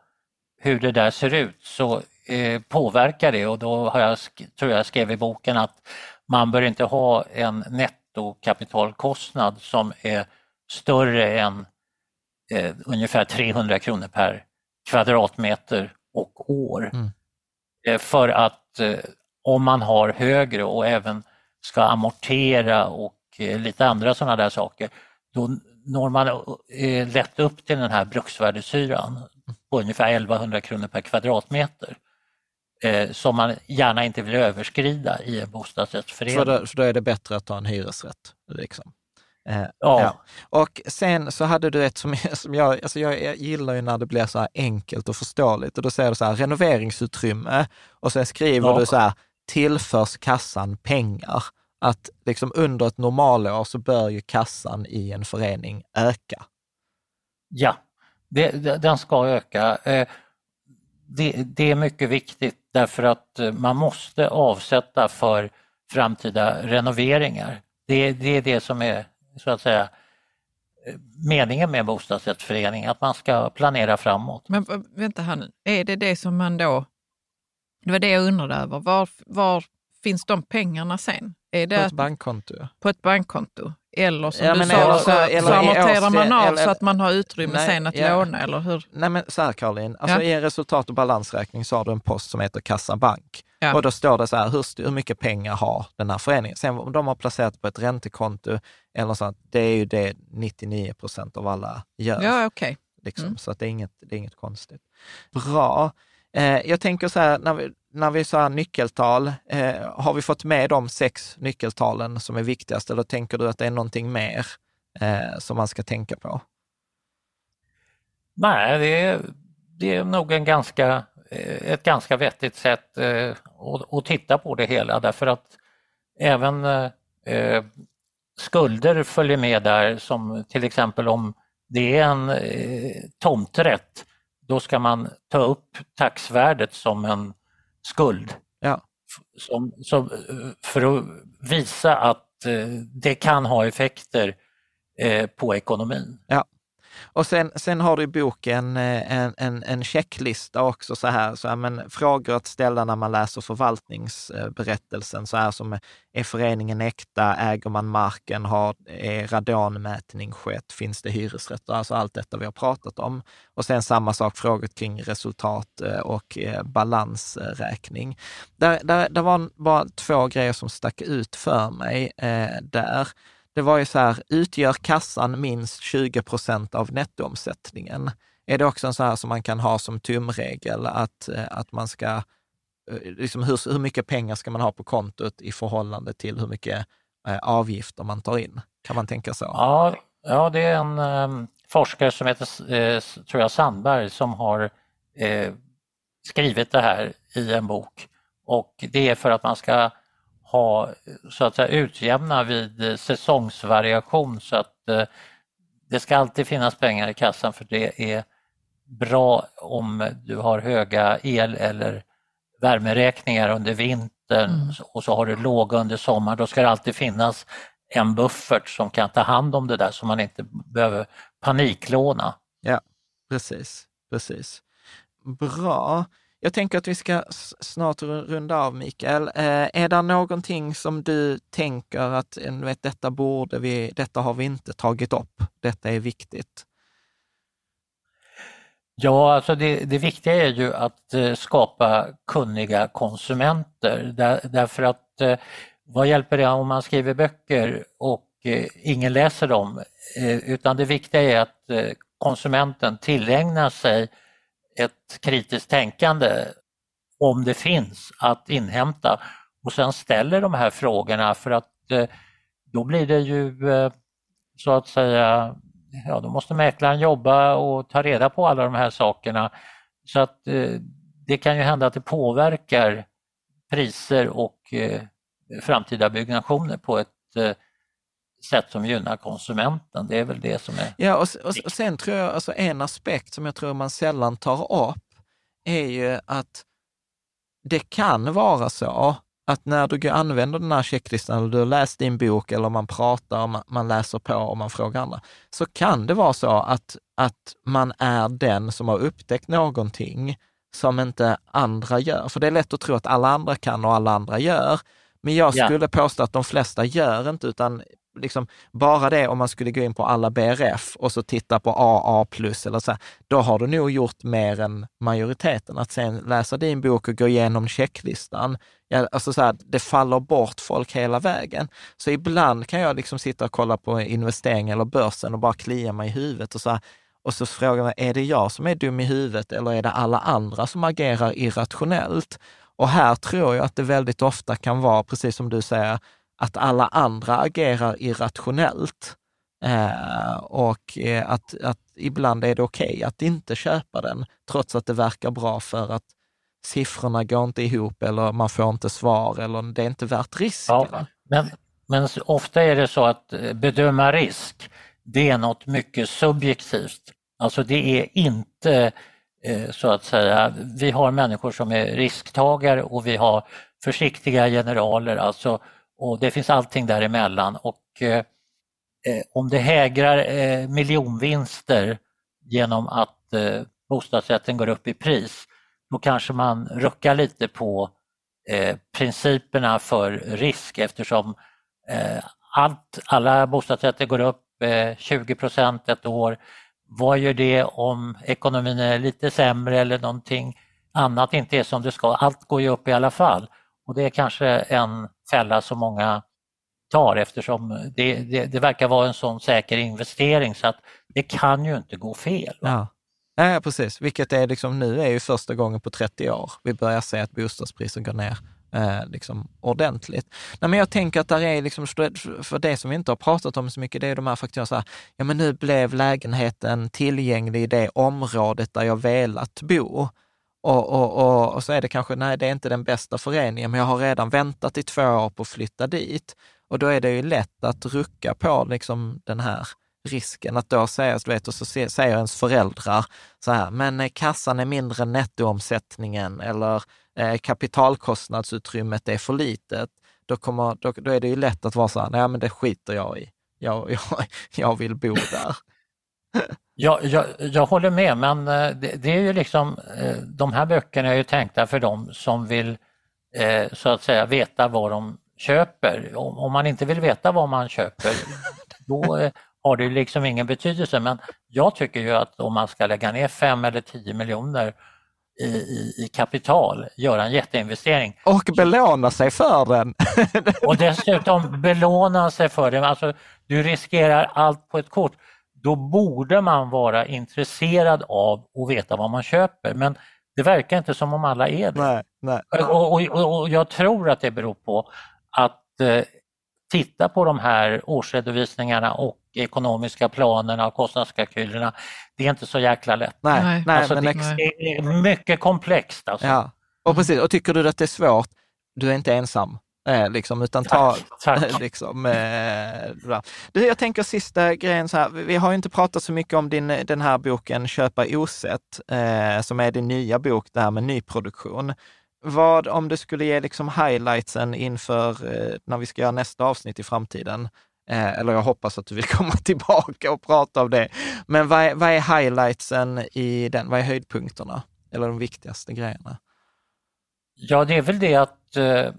hur det där ser ut så eh, påverkar det. Och då har jag, tror jag skrev i boken att man bör inte ha en nettokapitalkostnad som är större än eh, ungefär 300 kronor per kvadratmeter och år. Mm. Eh, för att eh, om man har högre och även ska amortera och eh, lite andra sådana där saker, då når man lätt upp till den här bruksvärdeshyran på ungefär 1100 kronor per kvadratmeter som man gärna inte vill överskrida i en bostadsrättsförening. För då, för då är det bättre att ta en hyresrätt? Liksom. Eh, ja. ja. Och sen så hade du ett som, som jag, alltså jag gillar ju när det blir så här enkelt och förståeligt och då säger du så här renoveringsutrymme och sen skriver ja. du så här tillförs kassan pengar. Att liksom under ett normalår så bör ju kassan i en förening öka. Ja, det, den ska öka. Eh, det, det, är mycket viktigt därför att eh, man måste avsätta för framtida renoveringar. Det, det är det som är så att säga meningen med bostadsrättsförening, att man ska planera framåt. Men vänta här nu, är det det som man då, det var det jag undrade över, var, var finns de pengarna sen? Är det på ett bankkonto. På ett bankkonto? Eller som ja, du sa, eller, så, eller, så amorterar man av eller, så att man har utrymme nej, sen att ja, låna, eller hur? Nej men så här Caroline, alltså ja. i en resultat och balansräkning så har du en post som heter kassabank. Ja. Och då står det så här, hur, hur mycket pengar har den här föreningen? Sen om de har placerat på ett räntekonto eller så, det är ju det 99 procent av alla gör. Ja, okay. Liksom, mm. Så att det, är inget, det är inget konstigt. Bra. Eh, jag tänker så här, när vi, när vi sa nyckeltal, eh, har vi fått med de sex nyckeltalen som är viktigast eller tänker du att det är någonting mer eh, som man ska tänka på? Nej, det är, det är nog en ganska, ett ganska vettigt sätt eh, att, titta på det hela därför att även eh, skulder följer med där som till exempel om det är en eh, tomträtt, då ska man ta upp taxvärdet som en skuld. Ja. Som, som, för att visa att eh, det kan ha effekter eh, på ekonomin. Ja. Och sen, sen har du i boken eh, en, en, en checklista också, så här, så här, men frågor att ställa när man läser förvaltningsberättelsen, så här som är föreningen äkta, äger man marken, har, är radonmätning skett, finns det hyresrätter, alltså allt detta vi har pratat om. Och sen samma sak, frågor kring resultat eh, och eh, balansräkning. Där, där, där var bara två grejer som stack ut för mig eh, där det var ju så här, utgör kassan minst 20 procent av nettoomsättningen? Är det också en så här som man kan ha som tumregel, att, eh, att man ska, eh, liksom hur, hur mycket pengar ska man ha på kontot i förhållande till hur mycket eh, avgifter man tar in? Kan man tänka så? Ja, ja det är en eh, forskare som heter, eh, tror jag, Sandberg som har eh, skrivit det här i en bok och det är för att man ska ha, så att säga, utjämna vid säsongsvariation så att eh, det ska alltid finnas pengar i kassan för det är bra om du har höga el eller värmeräkningar under vintern mm. och så har du låga under sommaren. Då ska det alltid finnas en buffert som kan ta hand om det där så man inte behöver paniklåna. Ja, precis. precis. Bra. Jag tänker att vi ska snart runda av, Mikael. Eh, är det någonting som du tänker att eh, vet, detta borde vi, detta har vi inte tagit upp, detta är viktigt? Ja, alltså det, det viktiga är ju att eh, skapa kunniga konsumenter där, därför att eh, vad hjälper det om man skriver böcker och ingen läser dem? Utan det viktiga är att konsumenten tillägnar sig ett kritiskt tänkande om det finns att inhämta och sen ställer de här frågorna för att eh, då blir det ju eh, så att säga, ja då måste mäklaren jobba och ta reda på alla de här sakerna. Så att eh, det kan ju hända att det påverkar priser och framtida byggnationer på ett sätt som gynnar konsumenten. Det är väl det som är... Ja, och, och, och sen tror jag, alltså en aspekt som jag tror man sällan tar upp är ju att det kan vara så att när du använder den här checklistan, eller du har läst din bok, eller man pratar, man läser på och man frågar andra, så kan det vara så att, att man är den som har upptäckt någonting som inte andra gör. För det är lätt att tro att alla andra kan och alla andra gör. Men jag skulle ja. påstå att de flesta gör inte, utan liksom, bara det om man skulle gå in på alla BRF och så titta på AA plus eller så, här, då har du nog gjort mer än majoriteten. Att sen läsa din bok och gå igenom checklistan, ja, alltså så här, det faller bort folk hela vägen. Så ibland kan jag liksom sitta och kolla på investering eller börsen och bara klia mig i huvudet och så här, och så frågar man, är det jag som är dum i huvudet eller är det alla andra som agerar irrationellt? Och här tror jag att det väldigt ofta kan vara, precis som du säger, att alla andra agerar irrationellt. Eh, och eh, att, att ibland är det okej okay att inte köpa den, trots att det verkar bra för att siffrorna går inte ihop eller man får inte svar eller det är inte värt risken. Ja, men, men ofta är det så att eh, bedöma risk, det är något mycket subjektivt. Alltså det är inte eh, så att säga, vi har människor som är risktagare och vi har försiktiga generaler, alltså, och det finns allting däremellan. Och eh, eh, om det hägrar eh, miljonvinster genom att eh, bostadsrätten går upp i pris, då kanske man ruckar lite på eh, principerna för risk eftersom eh, allt, alla bostadsrätter går upp eh, 20% ett år vad gör det om ekonomin är lite sämre eller någonting annat inte är som det ska? Allt går ju upp i alla fall och det är kanske en fälla så många tar eftersom det, det, det verkar vara en sån säker investering så att det kan ju inte gå fel. Va? Ja. ja, precis. Vilket är liksom, nu är ju första gången på 30 år vi börjar se att bostadspriser går ner eh, liksom ordentligt. Nej, men jag tänker att där är liksom, för det som vi inte har pratat om så mycket, det är de här faktorerna, så här, ja men nu blev lägenheten tillgänglig i det området där jag velat bo. Och, och, och, och, så är det kanske, nej det är inte den bästa föreningen, men jag har redan väntat i två år på att flytta dit. Och då är det ju lätt att rucka på liksom den här risken. Att då säga, du vet, och så säger ens föräldrar så här, men eh, kassan är mindre än nettoomsättningen eller eh, kapitalkostnadsutrymmet är för litet, då, kommer, då, då, är det ju lätt att vara så här, nej men det skiter jag i. Jag, jag, jag vill bo där. Ja, jag, jag håller med, men eh, det, det, är ju liksom, eh, de här böckerna är ju tänkta för dem som vill eh, så att säga veta vad de köper. Om, om man inte vill veta vad man köper, då har det liksom ingen betydelse. Men jag tycker ju att om man ska lägga ner 5 eller 10 miljoner i, i, i, kapital, göra en jätteinvestering. Och belåna sig för den. och dessutom belåna sig för den. Alltså, du riskerar allt på ett kort. Då borde man vara intresserad av att veta vad man köper. Men det verkar inte som om alla är det. Nej, nej. Och, och, och, jag tror att det beror på att eh, titta på de här årsredovisningarna och ekonomiska planerna och kostnadskalkylerna, det är inte så jäkla lätt. Nej, nej, alltså, men det, det är mycket komplext. Alltså. Ja. Och precis, och tycker du att det är svårt, du är inte ensam. Eh, liksom, utan ta, tack, tack. liksom, eh, du, jag tänker sista grejen så här, vi har inte pratat så mycket om din, den här boken Köpa osett, eh, som är din nya bok, det här med nyproduktion. Vad, om du skulle ge liksom highlightsen inför eh, när vi ska göra nästa avsnitt i framtiden, eh, eller jag hoppas att du vill komma tillbaka och prata om det. Men vad är, vad är highlightsen i den? Vad är höjdpunkterna? Eller de viktigaste grejerna? Ja, det är väl det att eh,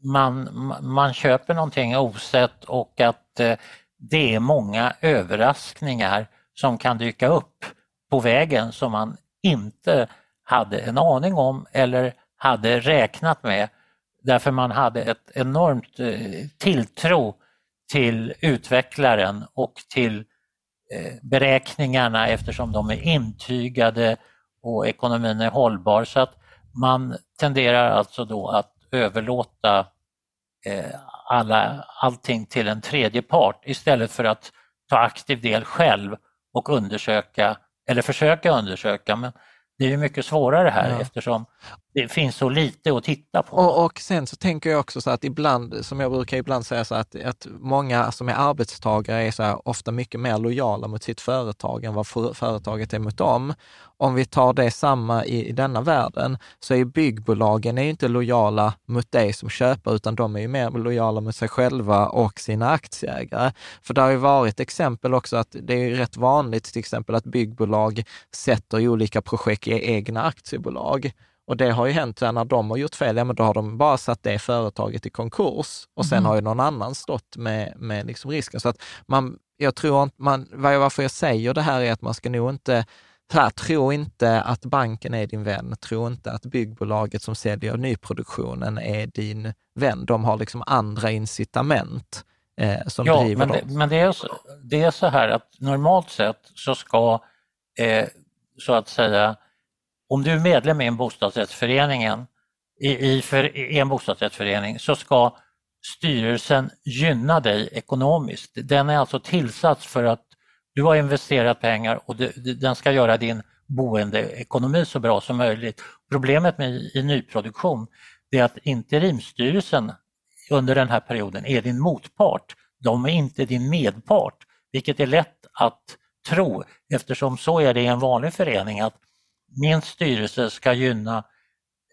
man, man köper någonting osett och att eh, det är många överraskningar som kan dyka upp på vägen som man inte hade en aning om eller hade räknat med därför man hade ett enormt eh, tilltro till utvecklaren och till eh, beräkningarna eftersom de är intygade och ekonomin är hållbar. Så att man tenderar alltså då att överlåta eh, alla, allting till en tredje part istället för att ta aktiv del själv och undersöka, eller försöka undersöka, men det är ju mycket svårare här ja. eftersom det finns så lite att titta på. Och, och sen så tänker jag också så att ibland, som jag brukar ibland säga, så att, att många som är arbetstagare är så här, ofta mycket mer lojala mot sitt företag än vad för, företaget är mot dem. Om vi tar det samma i, i denna världen, så är byggbolagen är inte lojala mot dig som köpare, utan de är ju mer lojala mot sig själva och sina aktieägare. För det har ju varit exempel också att det är rätt vanligt till exempel att byggbolag sätter olika projekt i egna aktiebolag och det har ju hänt när de har gjort fel, ja men då har de bara satt det företaget i konkurs och sen Mhm. har ju någon annan stått med, med liksom risken. Så att man, jag tror inte, man, varför jag säger det här är att man ska nog inte här, tro inte att banken är din vän, tro inte att byggbolaget som säljer nyproduktionen är din vän. De har liksom andra incitament eh, som ja, driver men, dem. det, men det, är så, det är så här att normalt sett så ska, eh, så att säga, om du är medlem i en bostadsrättsförening, i, i, för, i en bostadsrättsförening så ska styrelsen gynna dig ekonomiskt. Den är alltså tillsatt för att du har investerat pengar och du, den ska göra din boendeekonomi så bra som möjligt. Problemet med i nyproduktion är att interimstyrelsen under den här perioden är din motpart. De är inte din medpart, vilket är lätt att tro eftersom så är det i en vanlig förening att min styrelse ska gynna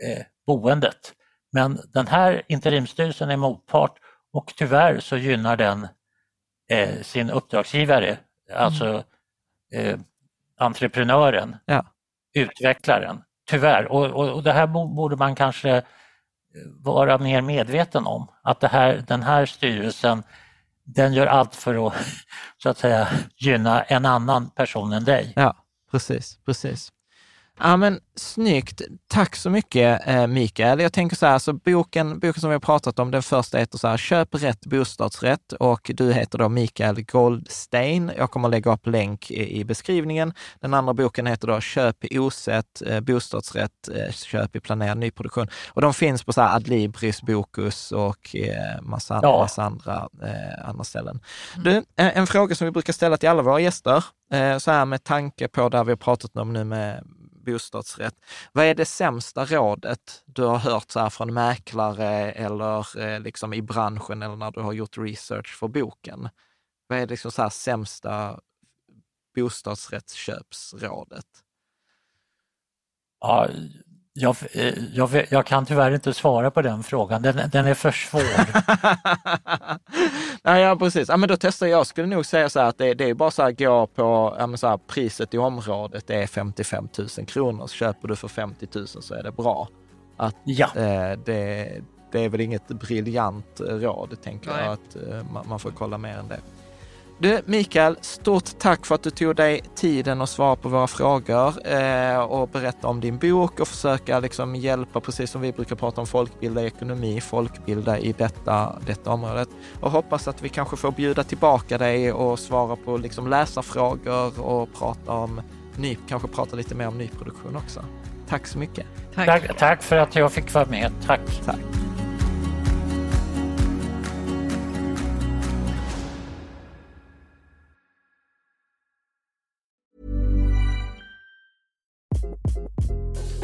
eh, boendet. Men den här interimstyrelsen är motpart och tyvärr så gynnar den eh, sin uppdragsgivare, alltså eh, entreprenören, Ja. utvecklaren. Tyvärr, och, och, och det här bo- borde man kanske eh, vara mer medveten om. Att det här, den här styrelsen den gör allt för att så att säga gynna en annan person än dig. Ja, precis, precis. Ja, men snyggt. Tack så mycket eh, Mikael. Jag tänker så här, så boken, boken som vi har pratat om, den första heter så här, Köp rätt bostadsrätt och du heter då Mikael Goldstein. Jag kommer lägga upp länk i, i beskrivningen. Den andra boken heter då Köp i osett, eh, bostadsrätt, eh, köp i planerad nyproduktion. Och de finns på så här Adlibris, Bokus och massa, Ja. massa andra, eh, andra ställen. Du, eh, en fråga som vi brukar ställa till alla våra gäster, eh, så här med tanke på det vi har pratat om nu med bostadsrätt. Vad är det sämsta rådet du har hört så här från mäklare eller eh, liksom i branschen eller när du har gjort research för boken? Vad är liksom så här sämsta bostadsrättsköpsrådet? Ja, jag, eh, jag, jag kan tyvärr inte svara på den frågan, den, den är för svår. Nej, ja, precis. Ja, men då testar jag. Jag skulle nog säga så här att det, det är bara så här gå på ja, men så här, priset i området, det är 55 000 kronor. Så köper du för 50 000 så är det bra. Att, Ja. eh, det, det är väl inget briljant råd, tänker Nej. jag, att eh, man, man får kolla mer än det. Du, Mikael, stort tack för att du tog dig tiden att svara på våra frågor eh, och berätta om din bok och försöka liksom hjälpa, precis som vi brukar prata om, folkbilda i ekonomi, folkbilda i detta, detta området. Och hoppas att vi kanske får bjuda tillbaka dig och svara på liksom läsarfrågor och prata om ny, kanske prata lite mer om nyproduktion också. Tack så mycket. Tack, tack för att jag fick vara med. Tack. Tack.